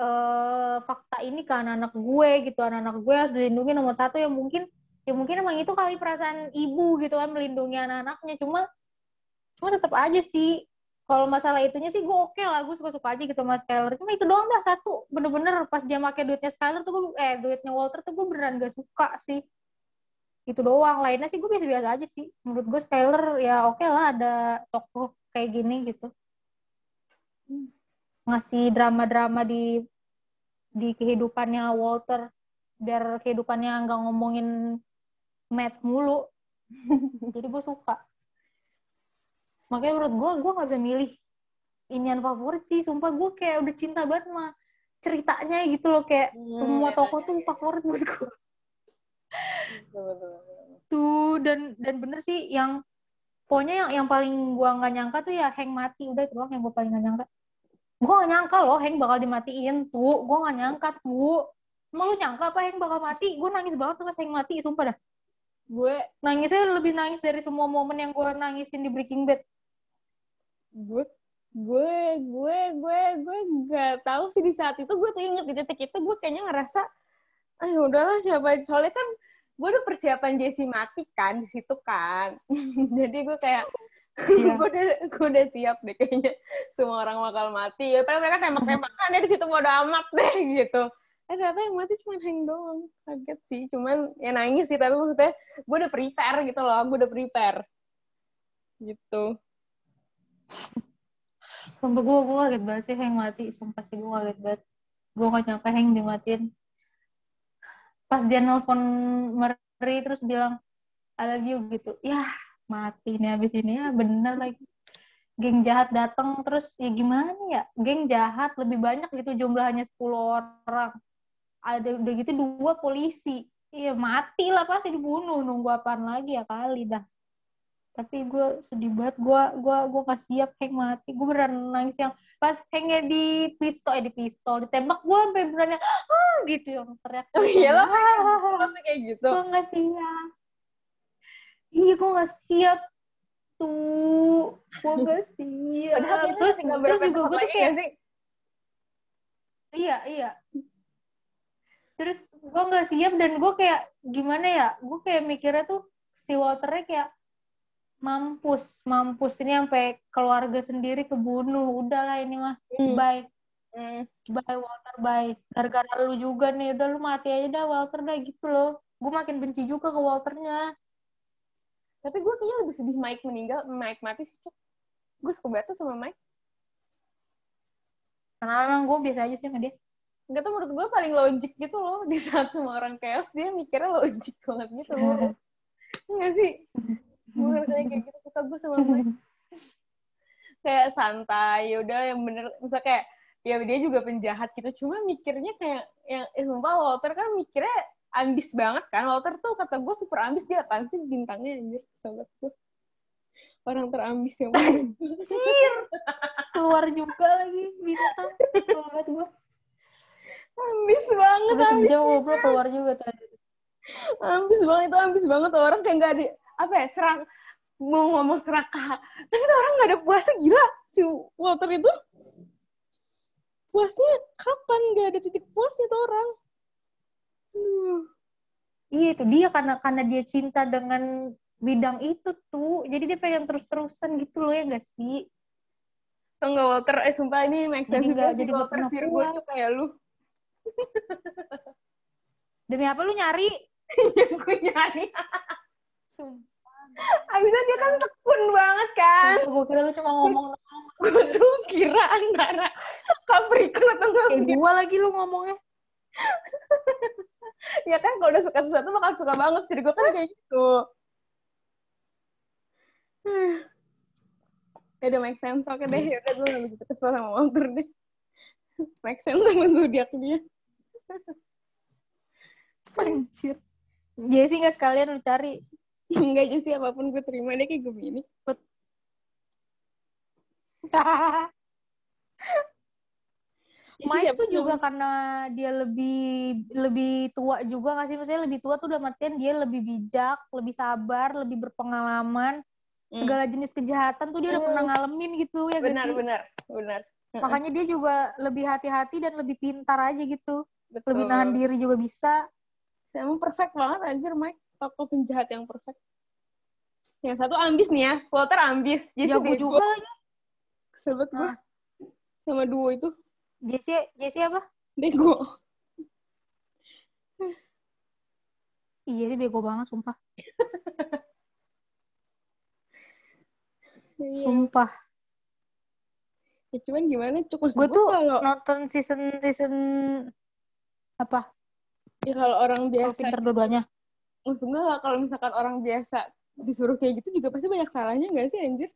eh, fakta ini ke anak-anak gue gitu. Anak-anak gue harus dilindungi nomor satu. Yang mungkin ya mungkin emang itu kali perasaan ibu gitu kan melindungi anak-anaknya. Cuma cuma tetap aja sih. Kalau masalah itunya sih gue oke lah gue suka-suka aja gitu mas Skyler. Cuma itu doang dah satu. Bener-bener pas dia pakai duitnya Skyler tuh gue eh duitnya Walter tuh gue beneran gak suka sih itu doang. Lainnya sih gue biasa-biasa aja sih. Menurut gue Skyler ya oke lah ada tokoh kayak gini gitu. Ngasih drama-drama di di kehidupannya Walter biar kehidupannya nggak ngomongin Matt mulu. Jadi gue suka. Makanya menurut gue gue nggak bisa milih inian favorit sih. Sumpah gue kayak udah cinta banget sama ceritanya gitu loh. Kayak Hmm, semua tokoh tuh favorit buat gue. Tuh dan dan bener sih yang pokoknya yang yang paling gue nggak nyangka tuh ya Hank mati. Udah itu doang yang gue paling nggak nyangka. Gue nggak nyangka loh Hank bakal dimatiin tuh. Gue nggak nyangka tuh. Emang lu nyangka apa Hank bakal mati? Gue nangis banget tuh pas Hank mati, sumpah dah. gue Nangisnya lebih nangis dari semua momen yang gue nangisin di Breaking Bad. gue gue gue gue gue nggak tahu sih di saat itu. Gue tuh inget di titik itu gue kayaknya ngerasa ah ya udahlah siapa soalnya kan gue udah persiapan Jesse mati kan di situ kan jadi gue kayak Iya. gue udah gue udah siap deh kayaknya semua orang bakal mati ya tapi mereka tembak-tembakan ya di situ bodo amat deh gitu eh ternyata yang mati cuma Hank doang kaget sih cuman ya nangis sih tapi maksudnya gue udah prepare gitu loh gue udah prepare gitu Sumpah gue, gue kaget banget sih Hank mati. Sumpah sih gue kaget banget. Gue gak nyangka Hank dimatiin. Pas dia nelpon Mary terus bilang, I love you gitu. Yah, mati nih abis ini ya bener lagi. Geng jahat datang terus ya gimana ya? Geng jahat lebih banyak gitu jumlahnya 10 orang. Ada udah gitu dua polisi. Iya mati lah pasti dibunuh. Nunggu apaan lagi ya kali dah. Tapi gue sedih banget. Gue gua, gua gak siap Hank mati. Gue beneran nangis yang pas Hanknya di pistol, eh di pistol, ditembak gue sampai beneran ah gitu yang teriak. oh iya lah Ah, kayak gitu gue gak siap. Iya, gue gak siap tuh. Gue gak siap. terus, terus juga gue tuh kayak, nggak sih iya, iya. Terus gue gak siap dan gue kayak, gimana ya, gue kayak mikirnya tuh si Walternya kayak, mampus, mampus. Ini sampai keluarga sendiri kebunuh. Udahlah ini mah, Hmm. bye. Hmm. Bye Walter, bye. Gara-gara lu juga nih, udah lu mati aja dah Walter dah gitu loh. Gue makin benci juga ke Walternya. tapi gue kayaknya lebih sedih Mike meninggal Mike mati sih gue suka banget sama Mike Karena emang gue biasa aja sih sama dia. Enggak tuh menurut gue paling logik gitu loh di saat semua orang chaos dia mikirnya logik banget gitu loh enggak sih gue ngerasa kayak gitu suka gue sama Mike. Kayak santai udah yang bener misal kayak ya dia juga penjahat gitu. Cuma mikirnya kayak yang eh, sumpah Walter kan mikirnya ambis banget kan. Walter tuh kata gue super ambis dia apaan sih bintangnya anjir sobat gue orang terambis yang paling Keluar juga lagi bintang. Sobat gue. ambis banget ambis. sejam ngobrol keluar juga tadi. ambis banget itu ambis banget. Orang kayak nggak ada apa ya serak mau ngomong serakah tapi tuh orang nggak ada puasnya gila si Walter itu puasnya kapan nggak ada titik puasnya tuh orang Aduh. Iya itu dia karena karena dia cinta dengan bidang itu tuh. Jadi dia pengen terus-terusan gitu loh ya gak sih? Tau nggak Walter, eh sumpah ini make sense Jadi sih jadi Walter Virgo puas. tuh kayak lu. Demi apa lu nyari? yang gue nyari. Sumpah. Abisnya dia kan tekun banget kan. Gue kira lu cuma ngomong Gue tuh kira antara Capricorn atau nggak kayak gua lagi lu ngomongnya. ya kan kalau udah suka sesuatu bakal suka banget jadi gue kan kayak gitu ya udah make sense oke deh ya udah gue gak begitu kesel sama Walter deh make sense sama zodiak dia Anjir. Jesse nggak sekalian lu cari. Enggak aja sih apa pun gue terima deh kayak Gemini Mike siapa tuh juga karena dia lebih lebih tua juga nggak sih? Maksudnya lebih tua tuh udah artian dia lebih bijak, lebih sabar, lebih berpengalaman. Hmm. Segala jenis kejahatan tuh dia udah Hmm. pernah ngalamin gitu ya benar benar benar Makanya dia juga lebih hati-hati dan lebih pintar aja gitu. Betul. Lebih nahan diri juga bisa. Emang perfect banget anjir Mike. Tokoh penjahat yang perfect. Yang satu ambis nih ya. Walter ambis. Jesse Jago bego. juga lagi. Banget gue. Ah. Sama duo itu. Jesse, Jesse apa? Bego. Iya dia bego banget sumpah. Iya. Sumpah. Ya, cuman gimana cuk maksud Gue tuh kalau nonton season season apa? ya kalau orang Kalau biasa pinter dua-duanya. Maksud gue kalau misalkan orang biasa disuruh kayak gitu juga pasti banyak salahnya nggak sih anjir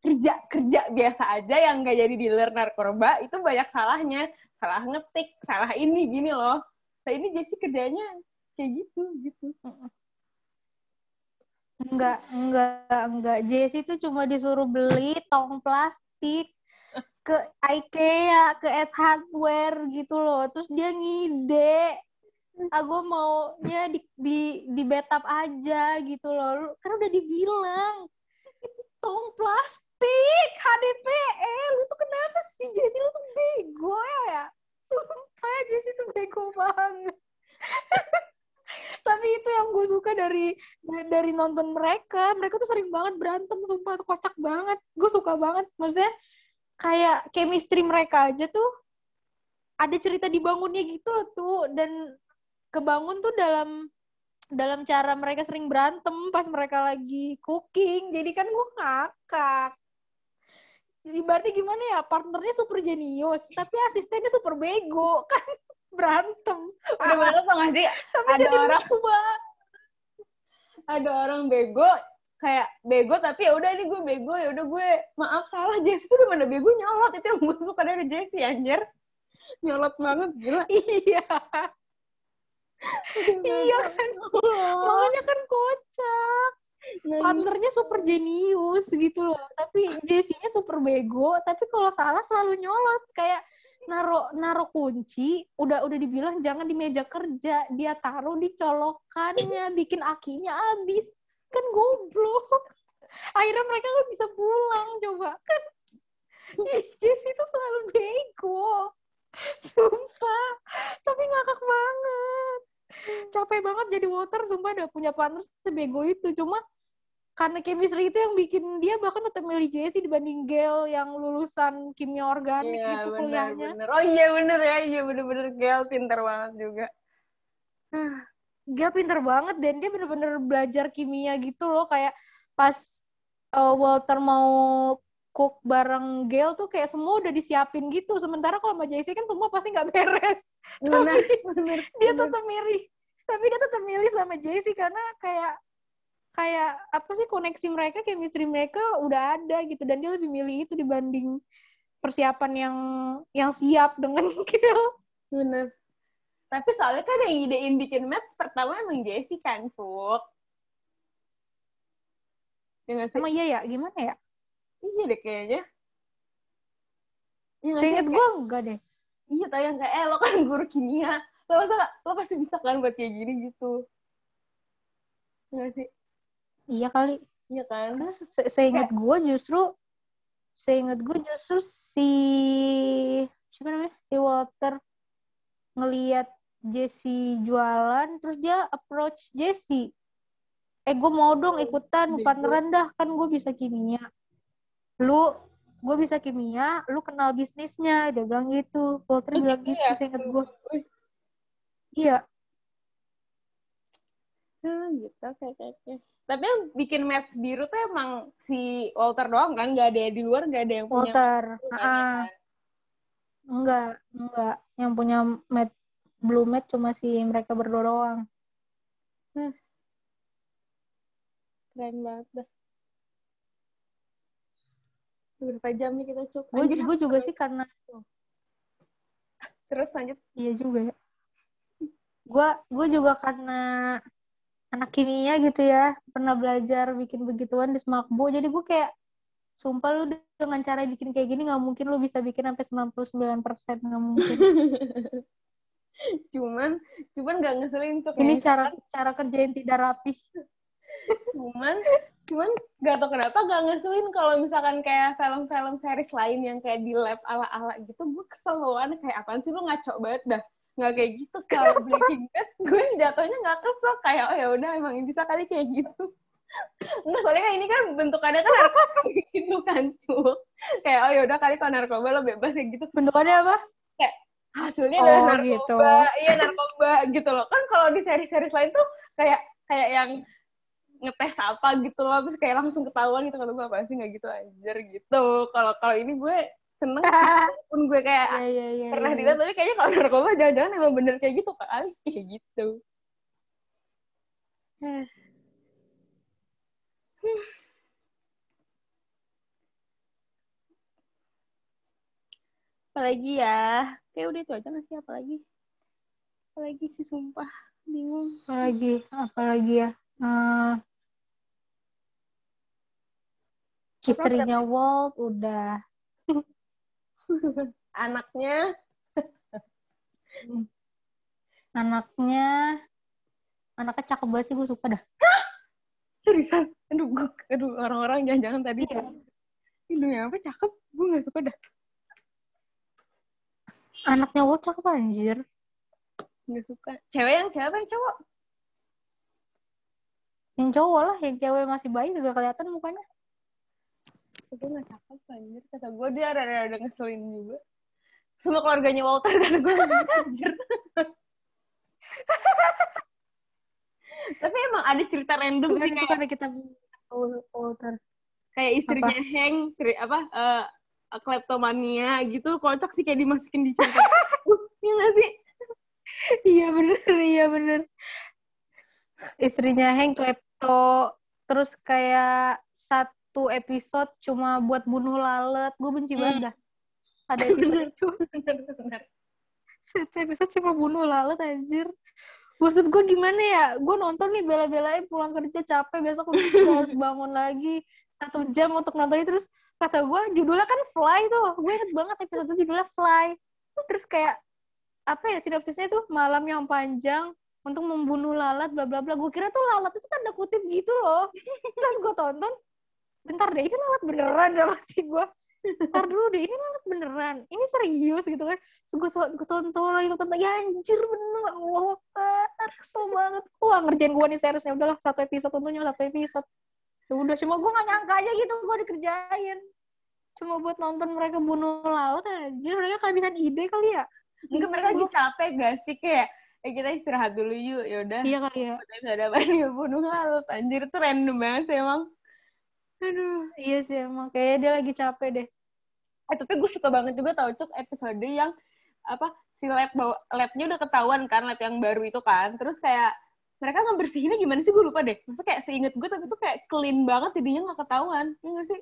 kerja kerja biasa aja yang nggak jadi dealer narkoba itu banyak salahnya salah ngetik salah ini gini loh nah ini Jessie kerjanya kayak gitu gitu Enggak, enggak, enggak. Jessie tuh cuma disuruh beli tong plastik ke IKEA, ke S Hardware gitu loh. Terus dia ngide. Ah, gue maunya di, di, di betap aja gitu loh. Kan udah dibilang. Tong plastik, HDPE. Lu tuh kenapa sih, Jessie? Lu tuh bego ya? Sumpah, Jessie tuh bego banget. Tapi itu yang gue suka dari dari nonton mereka. Mereka tuh sering banget berantem, sumpah tuh kocak banget. Gue suka banget. Maksudnya kayak chemistry mereka aja tuh ada cerita dibangunnya gitu loh tuh dan kebangun tuh dalam dalam cara mereka sering berantem pas mereka lagi cooking. Jadi kan gue ngakak. Jadi berarti gimana ya? Partnernya super jenius, tapi asistennya super bego. Kan berantem. udah banget tau gak sih Tapi ada jadi orang banget. ada orang bego kayak bego tapi ya udah ini gue bego ya udah gue maaf salah Jessie tuh mana bego nyolot itu yang gue suka dari Jessie anjir nyolot banget gila Iya. Iya kan. Makanya kan kocak. Nah, Partnernya super jenius gitu loh. Tapi Jessie-nya super bego. Tapi kalau salah selalu nyolot. Kayak naro naro kunci udah udah dibilang jangan di meja kerja dia taruh di colokannya bikin akinya habis kan goblok akhirnya mereka nggak bisa pulang coba kan Ih, Jessie tuh selalu bego sumpah tapi ngakak banget capek banget jadi water sumpah udah punya partner sebego itu cuma karena chemistry itu yang bikin dia bahkan tetap milih Jessie dibanding Gel yang lulusan kimia organik gitu bener, kuliahnya bener. Oh iya bener ya, iya bener-bener Gel pinter banget juga. Gel pinter banget dan dia bener-bener belajar kimia gitu loh kayak pas uh, Walter mau cook bareng Gel tuh kayak semua udah disiapin gitu sementara kalau sama Jessie kan semua pasti nggak beres Bener, Tapi bener. dia bener. tetap milih tapi dia tetap milih sama Jessie karena kayak kayak apa sih koneksi mereka chemistry mereka udah ada gitu dan dia lebih milih itu dibanding persiapan yang yang siap dengan Gel Bener. Tapi soalnya kan yang idein bikin match pertama emang Jessie kan, Fuk. Dengan emang iya ya gimana ya Iya deh kayaknya. Iya Kayak- gue enggak deh Iya tau yang kayak, eh lo kan guru kimia. Lo masa lo pasti bisa kan buat kayak gini gitu. Iya nggak sih? iya kali Iya kan? Karena se- seingat gue justru seingat gue justru si siapa namanya si Walter ngelihat Jesse jualan terus dia approach Jesse eh gue mau dong ikutan Bego. partneran dah kan gue bisa kimia lu gue bisa kimia lu kenal bisnisnya dia bilang gitu Walter Oh, bilang gitu ya? seingat gue iya Hmm, gitu, oke, oke, oke. Tapi yang bikin match biru tuh emang si Walter doang kan? Gak ada di luar, gak ada yang punya Walter match kan, ah kan? enggak enggak yang punya mat Blue Mat cuma si mereka berdua doang. Keren banget dah. Berapa jam nih kita cuk? Gue gue juga sih karena Terus lanjut. iya juga ya. Gue gue juga karena anak kimia gitu ya, pernah belajar bikin begituan di Smakbo. Jadi gue kayak sumpah lu dengan cara bikin kayak gini nggak mungkin lu bisa bikin sampai 99% nggak mungkin. cuman cuman gak ngeselin cuk Ini ya. cara cara kerja yang tidak rapi. Cuman cuman gak tau kenapa gak ngeselin kalau misalkan kayak film-film series lain yang kayak di lab ala-ala gitu gue kesel banget kayak apaan sih lu ngaco banget dah. Nggak kayak gitu kalau Breaking Bad gue jatuhnya nggak kesel kayak oh ya udah emang bisa kali kayak gitu. Enggak, soalnya kan ini kan bentukannya kan narkoba gitu kan cuk. Kayak oh ya udah kali kalau narkoba lo bebas kayak gitu. Bentukannya apa? hasilnya Oh, adalah narkoba. gitu. iya narkoba gitu loh. Kan kalau di seri-seri lain tuh kayak kayak yang ngetes apa gitu loh terus kayak langsung ketahuan gitu kalau gue apa sih? Nggak gitu anjir gitu. Kalau kalau ini gue seneng pun gue kayak Iya iya iya. pernah iya. dilihat tapi kayaknya kalau narkoba jangan-jangan emang bener kayak gitu kali kayak gitu. Apalagi ya? Kayak udah itu aja nggak sih? Apalagi? Apalagi sih sumpah. Bingung. Apalagi apalagi ya. Eh, istrinya Walt udah. Anaknya? Anaknya anaknya cakep banget sih gue suka dah. seriusan? Aduh gue aduh orang-orang jangan-jangan tadi. Iya. Aduh, apa? Cakep? Gue nggak suka dah. Anaknya Walt cakep anjir. nggak suka. Cewek yang cewek yang cowok? Yang cowok lah, yang cewek masih bayi juga kelihatan mukanya. Gue nggak cakep anjir. Kata gue dia ada ada ngeselin juga. Sama keluarganya Walter kata gue anjir. Tapi emang ada cerita random Bukan sih itu kayak, karena kita Walter. kayak istrinya Hank ceri- apa eh, kleptomania gitu. Kocak sih kayak dimasukin di cerita. Uh, iya nggak sih? Iya bener, iya bener. Istrinya Hank klepto, terus kayak satu episode cuma buat bunuh lalat. Gue benci banget dah. Ada episode itu. bener-bener Satu episode cuma bunuh lalat anjir. Maksud gue gimana ya? Gue nonton nih bela-belain pulang kerja capek, besok gue harus bangun lagi satu jam untuk nonton itu. Terus kata gue judulnya kan Fly tuh. Gue inget banget episode itu judulnya Fly. Terus kayak apa ya sinopsisnya tuh malam yang panjang untuk membunuh lalat bla bla bla. Gue kira tuh lalat itu tanda kutip gitu loh. Terus gue tonton, bentar deh ini lalat beneran dalam hati gue. Bentar dulu deh ini lalat beneran. Ini serius gitu kan. Terus gue, gue tonton lagi tonton lagi anjir bener Allah kesel banget. Wah ngerjain gue nih seriusnya udahlah satu episode tentunya satu episode. Ya udah cuma gue gak nyangka aja gitu gue dikerjain. Cuma buat nonton mereka bunuh lalat anjir. Mereka kehabisan ide kali ya. mungkin mereka lagi capek gak sih kayak eh kita istirahat dulu yuk yaudah Iya kali ya. udah ada bunuh lalut anjir itu random banget sih emang aduh Iya sih emang kayaknya dia lagi capek deh. eh tapi gue suka banget juga tau cuk episode yang apa si lab bawa labnya udah ketahuan kan lab yang baru itu kan terus kayak mereka ngebersihinnya gimana sih gue lupa deh maksudnya kayak seinget gue tapi tuh kayak clean banget jadinya nggak ketahuan ya nggak sih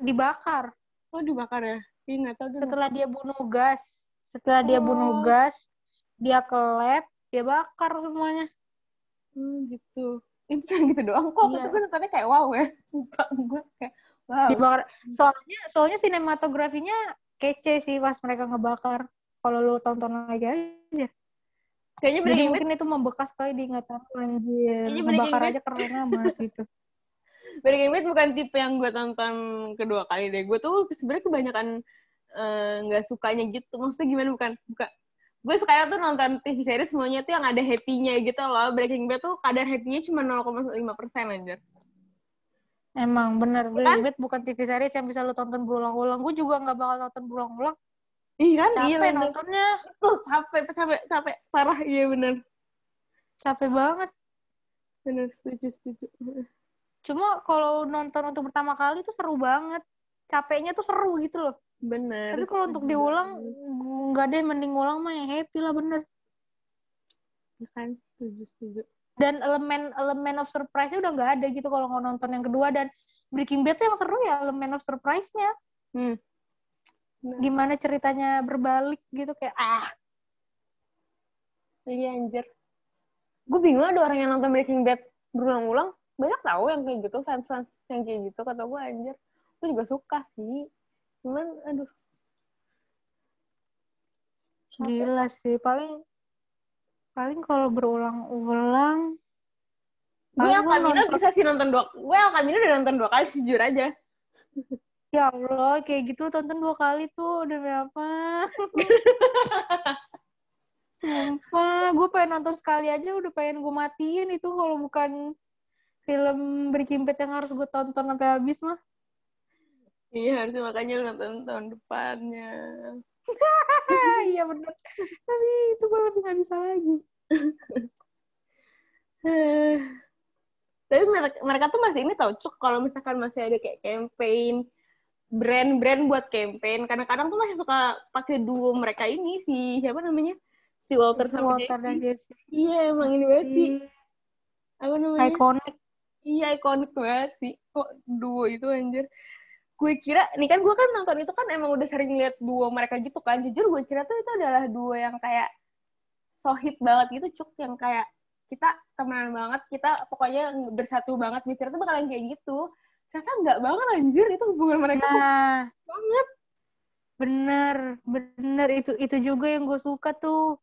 Dibakar. oh dibakar ya iya nggak tahu Setelah dia bunuh gas. Setelah dia bunuh Oh. gas, dia ke lab, dia bakar semuanya. hmm, gitu cuma gitu doang kok itu gue nontonnya kayak wow ya sumpah gue kayak wow. Soalnya soalnya sinematografinya kece sih pas mereka ngebakar. Kalau lu tonton lagi aja. kayaknya Jadi mungkin itu membekas kali di ingatan anjir. Ngebakar aja keren amat gitu. Breaking Bad bukan tipe yang gue tonton kedua kali deh. Gue tuh sebenarnya kebanyakan eh, nggak sukanya gitu. Maksudnya gimana bukan? Bukan. Gue sukanya tuh nonton TV series semuanya tuh yang ada happy-nya gitu loh. Breaking Bad tuh kadar happy-nya cuma 0,5 persen anjir. Emang bener. Kan? Breaking Bad bukan TV series yang bisa lu tonton berulang-ulang. Gue juga nggak bakal nonton berulang-ulang. Iya kan? iya Capek bener. nontonnya. Tuh capek, capek, capek. Parah, iya bener. Capek banget. Bener, setuju, setuju. Cuma kalau nonton untuk pertama kali tuh seru banget. Capeknya tuh seru gitu loh. Bener. Tapi kalau untuk diulang, nggak deh mending ulang mah yang happy lah bener. ya kan setuju setuju. Dan elemen elemen of surprise-nya udah nggak ada gitu kalau nonton yang kedua. Dan Breaking Bad tuh yang seru ya elemen of surprise-nya. Hmm. gimana ceritanya berbalik gitu kayak ah. Iya anjir. Gue bingung ada orang yang nonton Breaking Bad berulang-ulang. Banyak tahu yang kayak gitu fans fans yang kayak gitu kata gue anjir. Gue juga suka sih cuman aduh. Gila sih paling paling kalau berulang-ulang gue Alkamino nonton- bisa sih nonton dua gue Alkamino udah nonton dua kali jujur aja. Ya Allah kayak gitu tonton dua kali tuh demi apa? Sumpah, gue pengen nonton sekali aja udah pengen gue matiin itu kalau bukan film Bad yang harus gue tonton sampai habis mah. Iya harusnya makanya lu nonton tahun depannya iya bener. Tapi itu gue lebih gak bisa lagi. tapi mereka, mereka tuh masih ini tau cuk kalau misalkan masih ada kayak campaign brand-brand buat campaign kadang-kadang tuh masih suka pakai duo mereka ini si siapa namanya si Walter sama Walter dan Jesse. Jesse. iya emang ini banget sih apa namanya Iconic. iya ikonik banget sih kok duo itu anjir gue kira nih kan gue kan nonton itu kan emang udah sering lihat duo mereka gitu kan. Jujur gue kira tuh itu adalah duo yang kayak sohib banget gitu cuk. Yang kayak kita temenan banget kita pokoknya bersatu banget. Gue kira tuh bakalan kayak gitu. Ternyata enggak banget anjir. Itu hubungan mereka Nah, banget. Bener, bener. Itu itu juga yang gue suka tuh.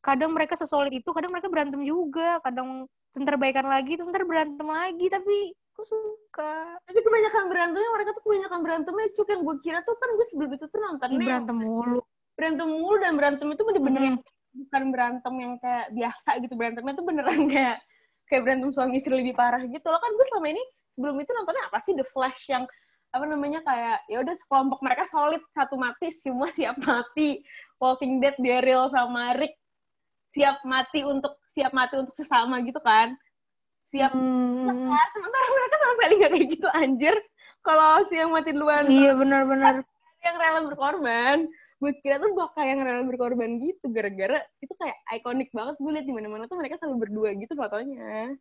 Kadang mereka sesolid itu, kadang mereka berantem juga, kadang sebentar baikan lagi, sebentar berantem lagi, tapi gue suka. tapi kebanyakan berantemnya mereka tuh kebanyakan berantemnya cuk yang gue kira tuh kan gue sebelum itu tuh Ih, nontonnya berantem mulu. berantem mulu dan berantem itu bener-bener Hmm. yang bukan berantem yang kayak biasa gitu berantemnya tuh beneran kayak kayak berantem suami istri lebih parah gitu loh kan gue selama ini sebelum itu nontonnya apa sih The Flash yang apa namanya kayak ya udah sekelompok mereka solid satu mati semua siap mati Walking Dead Daryl sama Rick siap mati untuk siap mati untuk sesama gitu kan siap Hmm, Nah, sementara mereka sama sekali gak kayak gitu anjir. Kalau si yang mati duluan. Iya benar-benar. yang rela berkorban. Gue kira tuh bakal yang rela berkorban gitu gara-gara itu kayak ikonik banget. Gue liat di mana-mana tuh mereka selalu berdua gitu fotonya.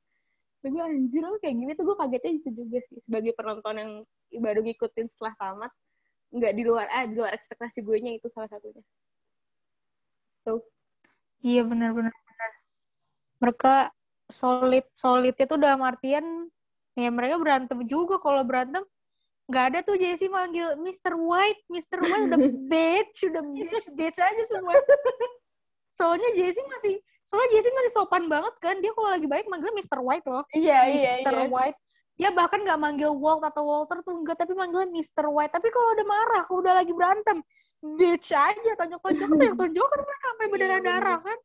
Tapi gue anjir lo kayak gini tuh gue kagetnya itu juga sih. Sebagai penonton yang baru ngikutin setelah tamat nggak di luar ah di luar ekspektasi gue nya itu salah satunya. Tuh. Iya benar-benar. benar. Mereka solid solid itu dalam artian ya mereka berantem juga kalau berantem nggak ada tuh Jesse manggil Mr. White, Mr. White udah bitch, udah bitch, bitch aja semua. Soalnya Jesse masih, soalnya Jesse masih sopan banget kan, dia kalau lagi baik manggilnya Mr. White loh, iya iya Mr. iya White. Dia bahkan nggak manggil Walt atau Walter tuh enggak, tapi manggilnya Mr. White. Tapi kalau udah marah, kalau udah lagi berantem, bitch aja, tonjok-tonjok, tonjok-tonjok kan mereka sampai Iya, berdarah-darah kan.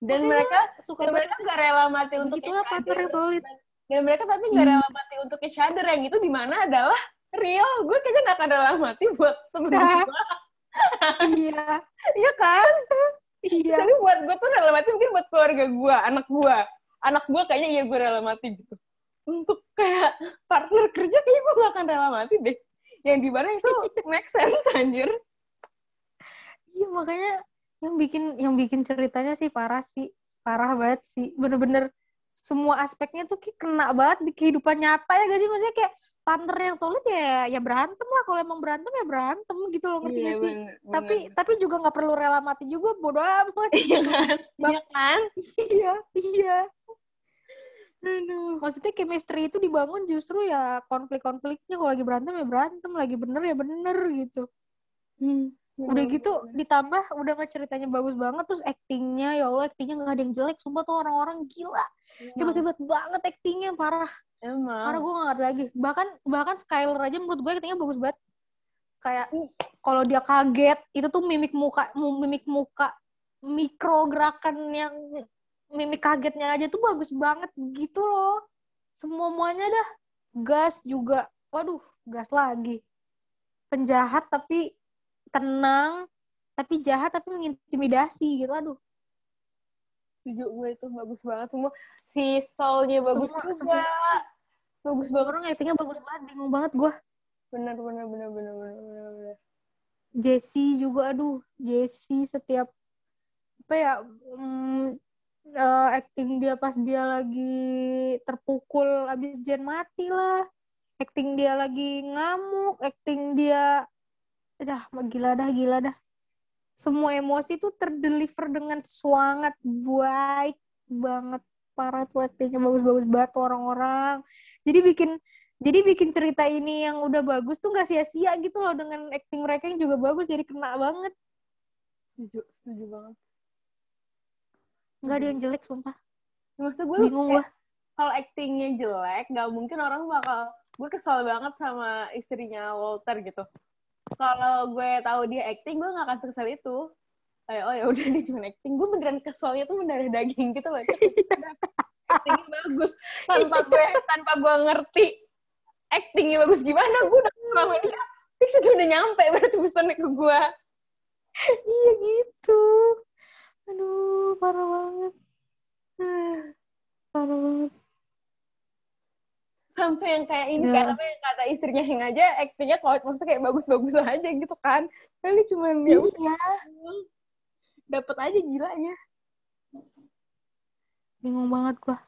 Dan Makanya mereka suka dan banget mereka nggak rela mati untuk each partner yang solid. dan mereka tapi nggak Hmm. rela mati untuk each other. Yang itu di mana adalah real. Gue kayaknya nggak akan rela mati buat temen Nah. gue iya, iya kan? Iya. tapi buat gue tuh rela mati mungkin buat keluarga gue anak gue anak gue kayaknya iya gue rela mati gitu. Untuk kayak partner kerja kayaknya gue gak akan rela mati deh. Yang di mana itu make sense anjir. Iya makanya yang bikin yang bikin ceritanya sih parah sih, parah banget sih. Bener-bener semua aspeknya tuh kayak kena banget di kehidupan nyata ya gak sih? Maksudnya kayak partner yang solid ya ya berantem lah. Kalau emang berantem ya berantem gitu loh ngerti iya sih? bener, Tapi bener. tapi juga nggak perlu rela mati juga bodo amat. iya kan iya kan iya iya. aduh Maksudnya chemistry itu dibangun justru ya konflik-konfliknya kalau lagi berantem ya berantem, lagi bener ya bener gitu. Hmm, udah bener, gitu ditambah udah nggak ceritanya bagus banget terus actingnya ya Allah actingnya nggak ada yang jelek sumpah tuh orang-orang gila. Hebat-hebat banget actingnya parah. Parah emang gue nggak ngerti lagi. Bahkan bahkan Skyler aja menurut gue actingnya bagus banget. Kayak kalau dia kaget itu tuh mimik muka mu- mimik muka mikro gerakan yang mimik kagetnya aja tuh bagus banget. Gitu loh. Semua muanya dah. Gas juga. Waduh gas lagi. Penjahat tapi tenang tapi jahat tapi mengintimidasi gitu. Aduh. Setuju gue itu bagus banget semua. Si soulnya bagus Semua- juga. Semua- bagus banget. Orang actingnya bagus banget bingung banget gue bener bener bener bener bener bener bener. Jesse juga aduh. Jesse setiap apa ya mm, uh, acting dia pas dia lagi terpukul abis Jen mati lah. Acting dia lagi ngamuk acting dia dah gila dah gila dah. Semua emosi tuh terdeliver dengan sangat baik banget. Parah tuh actingnya bagus-bagus banget orang-orang. Jadi bikin jadi bikin cerita ini yang udah bagus tuh nggak sia-sia gitu loh dengan acting mereka yang juga bagus jadi kena banget. Setuju setuju banget. Nggak ada yang jelek sumpah. Maksud gue bingung gue kalau actingnya jelek nggak mungkin orang bakal gue kesel banget sama istrinya Walter gitu kalau gue tahu dia acting gue gak akan sekesel itu. Kayak oh ya udah dia cuma acting. Gue beneran keselnya tuh mendarah daging gitu loh. Actingnya bagus. Tanpa gue tanpa gue ngerti actingnya bagus gimana gue udah sama dia itu udah nyampe berarti pesannya ke gue. Iya gitu. Aduh parah banget. Parah banget sampai yang kayak ini yeah. kan apa yang kata istrinya yang aja actingnya kalau maksudnya kayak bagus-bagus aja gitu kan. Kali cuma dia iya. dapat aja gilanya. Bingung banget gua.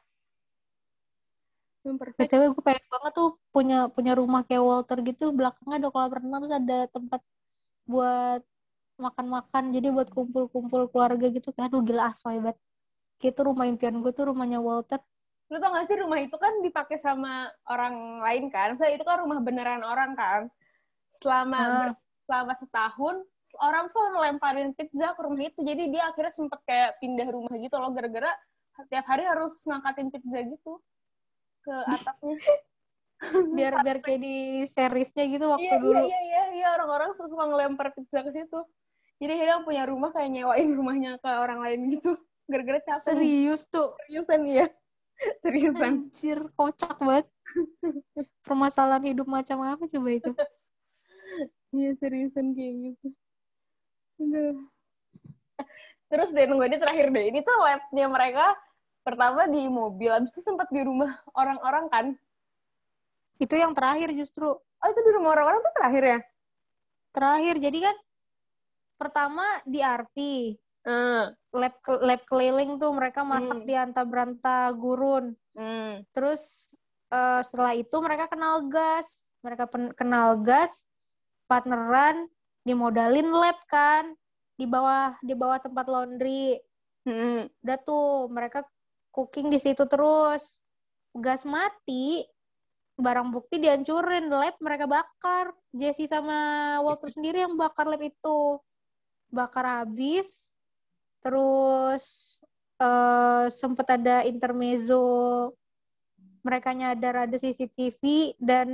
BTW gue pengen banget tuh punya punya rumah kayak Walter gitu. Belakangnya ada kolam renang terus ada tempat buat makan-makan. Jadi buat kumpul-kumpul keluarga gitu. Kan aduh gila asoy banget. Gitu rumah impian gue tuh rumahnya Walter lu tau gak sih rumah itu kan dipakai sama orang lain kan? So itu kan rumah beneran orang kan? Selama ah. selama setahun orang tuh ngelemparin pizza ke rumah itu. Jadi dia akhirnya sempet kayak pindah rumah gitu loh gara-gara tiap hari harus ngangkatin pizza gitu ke atapnya. Biar biar kayak di seriesnya gitu waktu iya, dulu. iya iya iya. Orang-orang suka ngelempar pizza ke situ. Jadi dia punya rumah kayak nyewain rumahnya ke orang lain gitu. Gara-gara capek. Serius tuh seriusan ya Seriusan. Anjir, kocak banget. Permasalahan hidup macam apa coba itu? Iya, seriusan kayak gitu. Udah. Terus deh, nunggu ini terakhir deh. Ini tuh labnya mereka pertama di mobil, habis itu sempat di rumah orang-orang kan? Itu yang terakhir justru. Oh, itu di rumah orang-orang tuh terakhir ya? Terakhir, jadi kan pertama di RV. Uh. Lab lab keliling tuh mereka masak hmm. di anta beranta gurun. Hmm. Terus uh, setelah itu mereka kenal gas, mereka kenal gas, partneran, dimodalin lab kan di bawah di bawah tempat laundry. Hmm. Udah tuh mereka cooking di situ terus. Gas mati, barang bukti dihancurin, lab mereka bakar. Jesse sama Walter sendiri yang bakar lab itu. Bakar habis, terus uh, sempet ada intermezzo mereka nyadar ada CCTV dan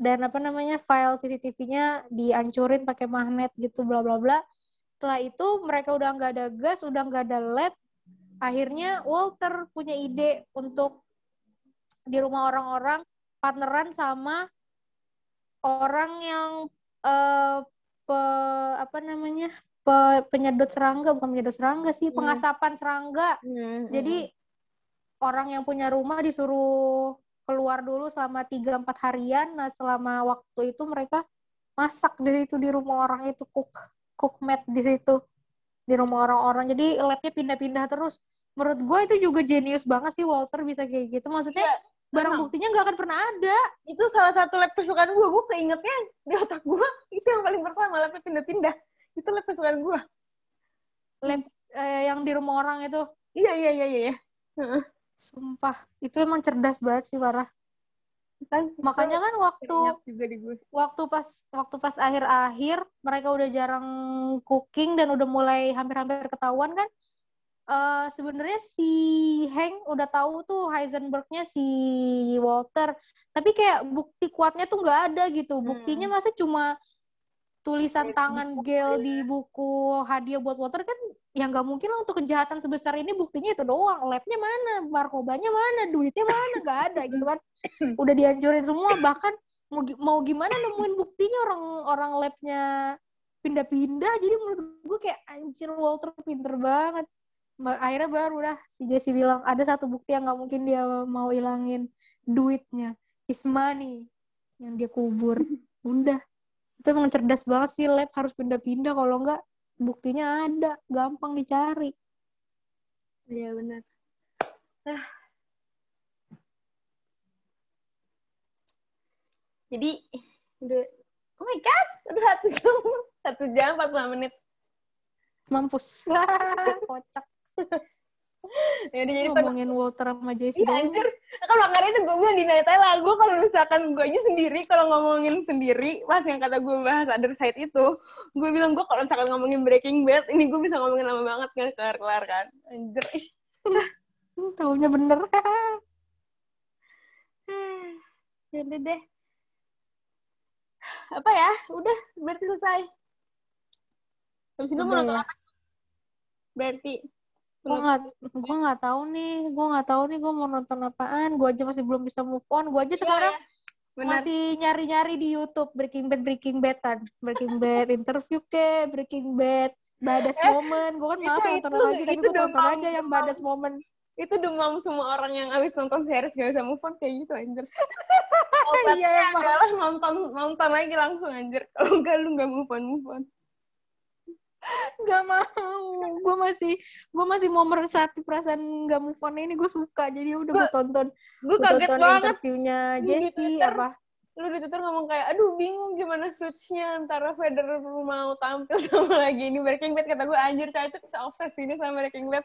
dan apa namanya file CCTV-nya dihancurin pakai magnet gitu bla bla bla. Setelah itu mereka udah nggak ada gas udah nggak ada lab. Akhirnya Walter punya ide untuk di rumah orang-orang partneran sama orang yang uh, pe, apa namanya pe, penyedot serangga bukan penyedot serangga sih hmm. pengasapan serangga. Hmm. jadi orang yang punya rumah disuruh keluar dulu selama tiga empat harian. Nah selama waktu itu mereka masak di situ di rumah orang itu cook cook mat di situ di rumah orang-orang. Jadi labnya pindah-pindah terus. Menurut gue itu juga jenius banget sih Walter bisa kayak gitu. Maksudnya ya, barang memang. buktinya nggak akan pernah ada. Itu salah satu lab kesukaan gue gue keingetnya di otak gue itu yang paling pertama labnya pindah-pindah itu lab kesukaan gue lab eh, yang di rumah orang itu? Iya iya iya iya sumpah itu emang cerdas banget sih parah kan makanya kan waktu waktu pas waktu pas akhir-akhir mereka udah jarang cooking dan udah mulai hampir-hampir ketahuan kan uh, sebenarnya si Hank udah tahu tuh Heisenbergnya si Walter. Tapi kayak bukti kuatnya tuh nggak ada gitu. Buktinya hmm. masa cuma tulisan tangan Gel di buku hadiah buat Walter kan yang nggak mungkin lah untuk kejahatan sebesar ini. Buktinya itu doang. Labnya mana? Narkobanya mana? Duitnya mana? Nggak ada gitu kan. Udah dihancurin semua. Bahkan mau mau gimana nemuin buktinya orang orang labnya pindah-pindah. Jadi menurut gue kayak anjir Walter pinter banget. Akhirnya baru udah si Jesse bilang ada satu bukti yang nggak mungkin dia mau hilangin duitnya. Is money yang dia kubur. Udah itu emang cerdas banget sih lab harus pindah-pindah kalau enggak buktinya ada gampang dicari Iya benar. Ah. Jadi udah oh my god udah satu jam satu jam 45 menit Mampus. Kocak. ya udah jadi Ngomongin Walter sama Jesse Iya anjir. Kan makanya itu gue bilang di Nutella gue kalau misalkan gue aja sendiri kalau ngomongin sendiri pas yang kata gue bahas other side itu gue bilang gue kalau misalkan ngomongin Breaking Bad ini gue bisa ngomongin lama banget nggak kelar kelar kan. Anjir ih. Hmm, Taunya bener. ya udah deh. Apa ya? Udah berarti selesai. Habis itu mau nonton ya. apa? Berarti gue nggak gue nggak tahu nih gue nggak tahu nih gue mau nonton apaan. Gue aja masih belum bisa move on. Gue aja sekarang Iya, benar. masih nyari-nyari di YouTube. Breaking Bad Breaking Badan. Breaking Bad interview ke Breaking Bad badas Eh, moment. Gue kan malas nonton itu- lagi tapi gue demam, aja yang demam. badas moment. Itu demam semua orang yang abis nonton series gak bisa move on kayak gitu anjir. Iya, Obatnya emang. adalah nonton nonton lagi langsung anjir. Kalau enggak lu gak move on move on nggak mau. Gue masih gue masih mau meresati perasaan nggak move on ini. Gue suka. Jadi udah gue tonton gue kaget tonton banget. interviewnya Twitter. apa? lu di Twitter ngomong kayak aduh bingung gimana switchnya antara Federer mau tampil sama lagi ini. Breaking Bad kata gue anjir cocok se ini sama Breaking Bad.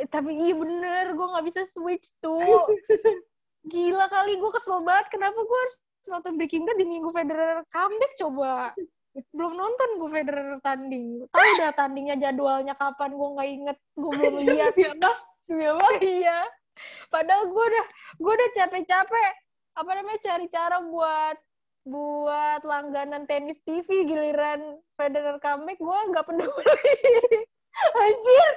Eh, tapi iya bener gue nggak bisa switch tuh. Gila kali gue kesel banget. Kenapa gue harus nonton Breaking Bad di minggu Federer comeback coba belum nonton gue Federer tanding. Tahu udah tandingnya jadwalnya kapan gue nggak inget. Gue belum lihat. Siapa? Siapa? Iya. Padahal gue udah gue udah capek-capek apa namanya cari cara buat buat langganan tenis TV giliran Federer comeback gue nggak peduli. Anjir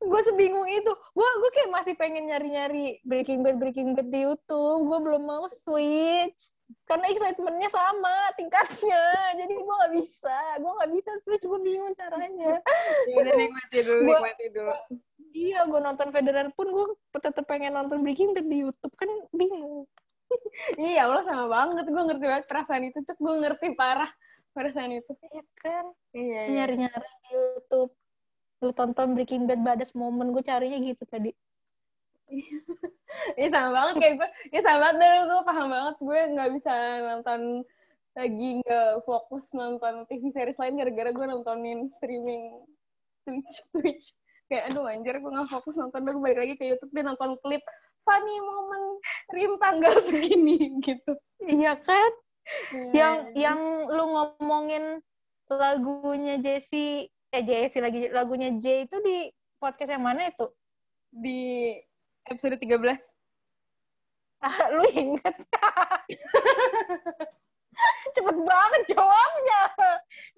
gue sebingung itu. Gue gue kayak masih pengen nyari-nyari Breaking Bad Breaking Bad di YouTube. Gue belum mau switch. Karena excitementnya sama tingkatnya. Jadi gue nggak bisa. Gue nggak bisa switch. Gue bingung caranya. Ya nikmati dulu Gua- nikmati dulu. Iya gue nonton Federer pun gue tetap pengen nonton Breaking Bad di YouTube. Kan bingung. Iya Allah sama banget. Gue ngerti banget perasaan itu. Cek gue ngerti parah perasaan itu. Iya kan? Iya iya. Nyari-nyari di YouTube lu tonton Breaking Bad badas momen gue carinya gitu tadi. Iya sama banget kayak gue, ya sama banget dulu gue paham banget. Gue nggak bisa nonton lagi nggak fokus nonton TV series lain gara-gara gue nontonin streaming Twitch Twitch. Kayak aduh anjir gue nggak fokus nonton. Gue balik lagi ke YouTube dia nonton klip funny moment stream tanggal segini gitu. Iya kan? Yang Iya. yang lu ngomongin lagunya Jesse eh Jesse lagi lagunya J itu di podcast yang mana itu? Di episode 13 ah, lu inget? Cepet banget jawabnya.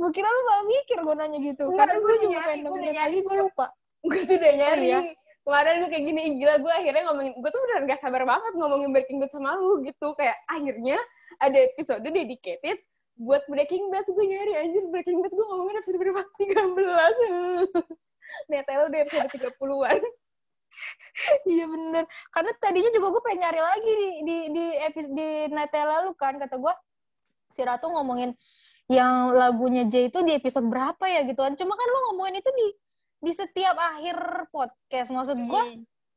Gue kira lu gak mikir gue nanya gitu. Enggak, karena gue juga nyari, pengen gue lagi gue lupa. Gue tuh udah nyari. Iya? kemarin gue kayak gini gila gue akhirnya ngomongin gue tuh udah gak sabar banget ngomongin Breaking Bad sama lu gitu. Kayak akhirnya ada episode dedicated buat Breaking Bad gue nyari anjir Breaking Bad gue ngomongin episode berapa 13 Netelo udah episode 30-an Iya bener. Karena tadinya juga gue pengen nyari lagi di di di episode di Nutella lu kan kata gue si Ratu ngomongin yang lagunya J itu di episode berapa ya gitu kan. Cuma kan lu ngomongin itu di di setiap akhir podcast. Maksud gue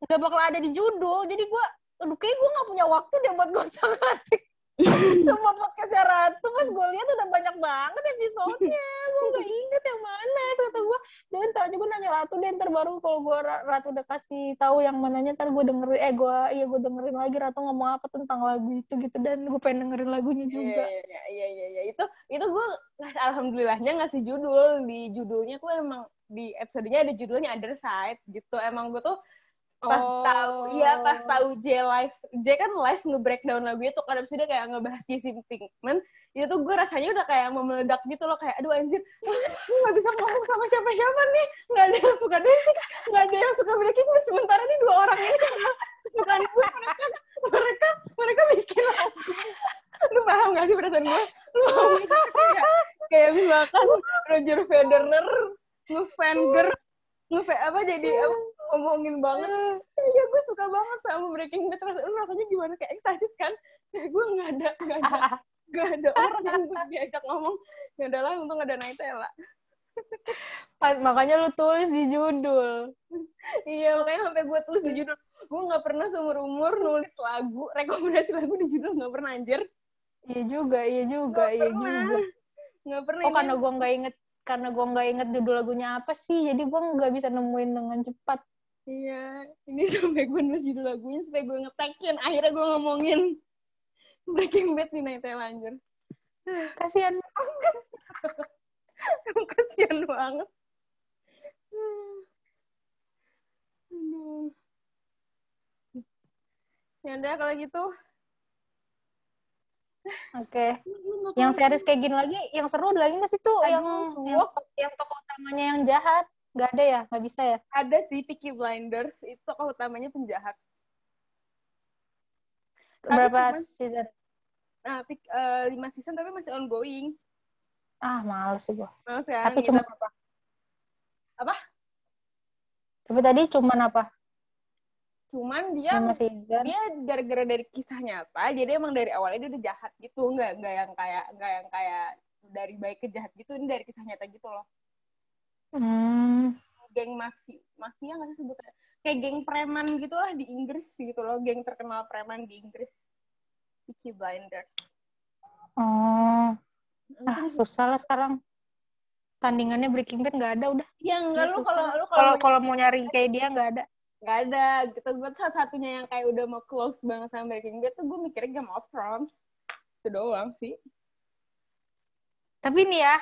nggak bakal ada di judul. Jadi gue aduh kayak gue nggak punya waktu deh buat gosok ngatik semua podcastnya Ratu pas gue lihat udah banyak banget episodenya gue nggak inget yang mana so kata gue dan ntar aja gue nanya Ratu deh ntar baru kalau gue Ratu udah kasih tahu yang mananya ntar gue dengerin eh gue iya gue dengerin lagi Ratu ngomong apa tentang lagu itu gitu dan gue pengen dengerin lagunya juga Iya, iya, iya, iya, iya. Itu, itu gue, alhamdulillahnya ngasih judul. Di judulnya tuh emang, di episodenya ada judulnya Other Side, gitu. Emang gue tuh pas Oh. tahu iya pas tahu J live J kan live nge-breakdown lagu itu kan abis itu dia kayak ngebahas Jesse Pinkman itu tuh gue rasanya udah kayak mau meledak gitu loh kayak aduh anjir gue gak bisa ngomong sama siapa-siapa nih. Nggak ada yang suka Desi nggak ada yang suka Breaking sementara nih dua orang ini bukan gue mereka mereka mereka bikin lagu. Lu paham gak sih perasaan gue lu paham gak sih? kayak kayak misalkan Roger Federer nge-fanger nge apa jadi apa, ngomongin banget. Iya gue suka banget sama Breaking Bad. Ras- lu rasanya gimana? Kayak excited kan? Kayak gue nggak ada nggak ada nggak ada orang yang gue diajak ngomong. Ya udahlah untung ada Naitella Pa- Makanya lu tulis di judul. iya makanya sampai gue tulis di judul. Gue nggak pernah seumur umur nulis lagu rekomendasi lagu di judul nggak pernah anjir. Iya juga, iya juga, Nggak iya pernah. juga. nggak pernah Oh karena gua nggak inget, karena gua nggak inget judul lagunya apa sih, jadi gua nggak bisa nemuin dengan cepat. Iya ini sampai gue nulis judul lagunya sampai gue ngetekin akhirnya gue ngomongin Breaking Bad di Nightel anjir Kasihan banget. Emang kasihan banget Aduh. Ya udah kalau gitu. Oke. Nggak Yang series kayak gini lagi, yang seru lagi nggak sih tuh? Aduh, yang, yang yang tokoh utamanya yang jahat, nggak ada ya? Nggak bisa ya? ada sih Peaky Blinders itu tokoh utamanya penjahat. Berapa cuman- season? Nah, Peak- eh, lima season tapi masih ongoing. Ah, males sih gua. Males kan? Tapi Gitu. cuma apa? Apa? Tapi tadi cuman apa? Cuman dia dia gara-gara dari kisah nyata, jadi emang dari awalnya dia udah jahat gitu, nggak nggak yang kayak nggak yang kayak dari baik ke jahat gitu, ini dari kisah nyata gitu loh. Hmm. Geng mafia, mafia nggak sih sebutnya? Kayak geng preman gitu lah di Inggris gitu loh, geng terkenal preman di Inggris. Peaky Blinders. Oh. Ah, susah lah sekarang. Tandingannya Breaking Bad nggak ada udah. Ya enggak lu kalau lu Kalau kalau kalau mau nyari kayak dia nggak ada. nggak ada gitu gue salah satunya yang kayak udah mau close banget sama Breaking Bad tuh gue mikirnya Game of Thrones itu doang sih Tapi nih ya,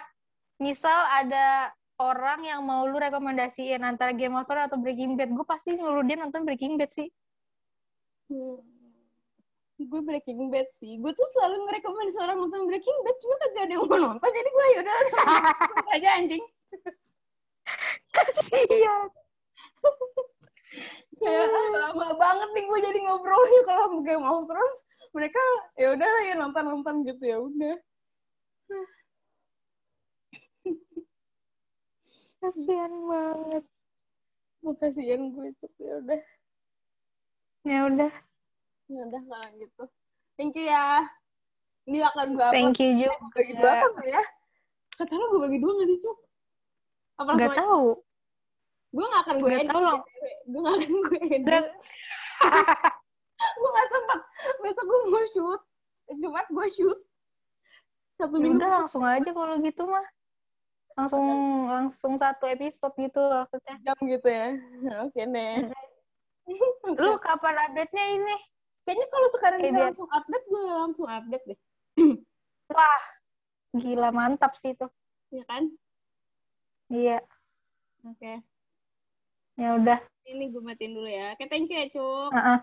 misal ada orang yang mau lu rekomendasiin antara Game of Thrones atau Breaking Bad, gue pasti nyuruh dia nonton Breaking Bad sih. Hmm. gue Breaking Bad sih gue tuh selalu ngerekomendasi orang nonton Breaking Bad cuma kagak ada yang mau nonton jadi gue yaudah nonton aja anjing Iya. kayak ah, lama banget nih gue jadi ngobrolnya kalau Game of Thrones mereka ya udah ya nonton nonton gitu ya udah Kasian banget. mau kasihan gue tuh ya udah. Ya udah, ya udah kalau gitu. Thank you ya. Ini akan gue thank you bagi dua juga. apa ya? Kata lo gue bagi dua nggak sih cuk? Apa Gak langsung aja? tahu. gue gak akan gue Nggak edit gue gak akan gue edit. Gue gak sempet. Besok gue mau shoot. Jumat gue shoot. Sabtu Ya minggu udah langsung aja kalau gitu mah. Langsung langsung satu episode gitu maksudnya. jam gitu ya oke deh Lu kapan update-nya ini? kayaknya kalau sekarang bisa biasa. langsung update gue langsung update deh Wah, gila mantap sih itu. ya kan Iya, oke ya udah. ini gue matiin dulu ya oke thank you ya cuk Heeh.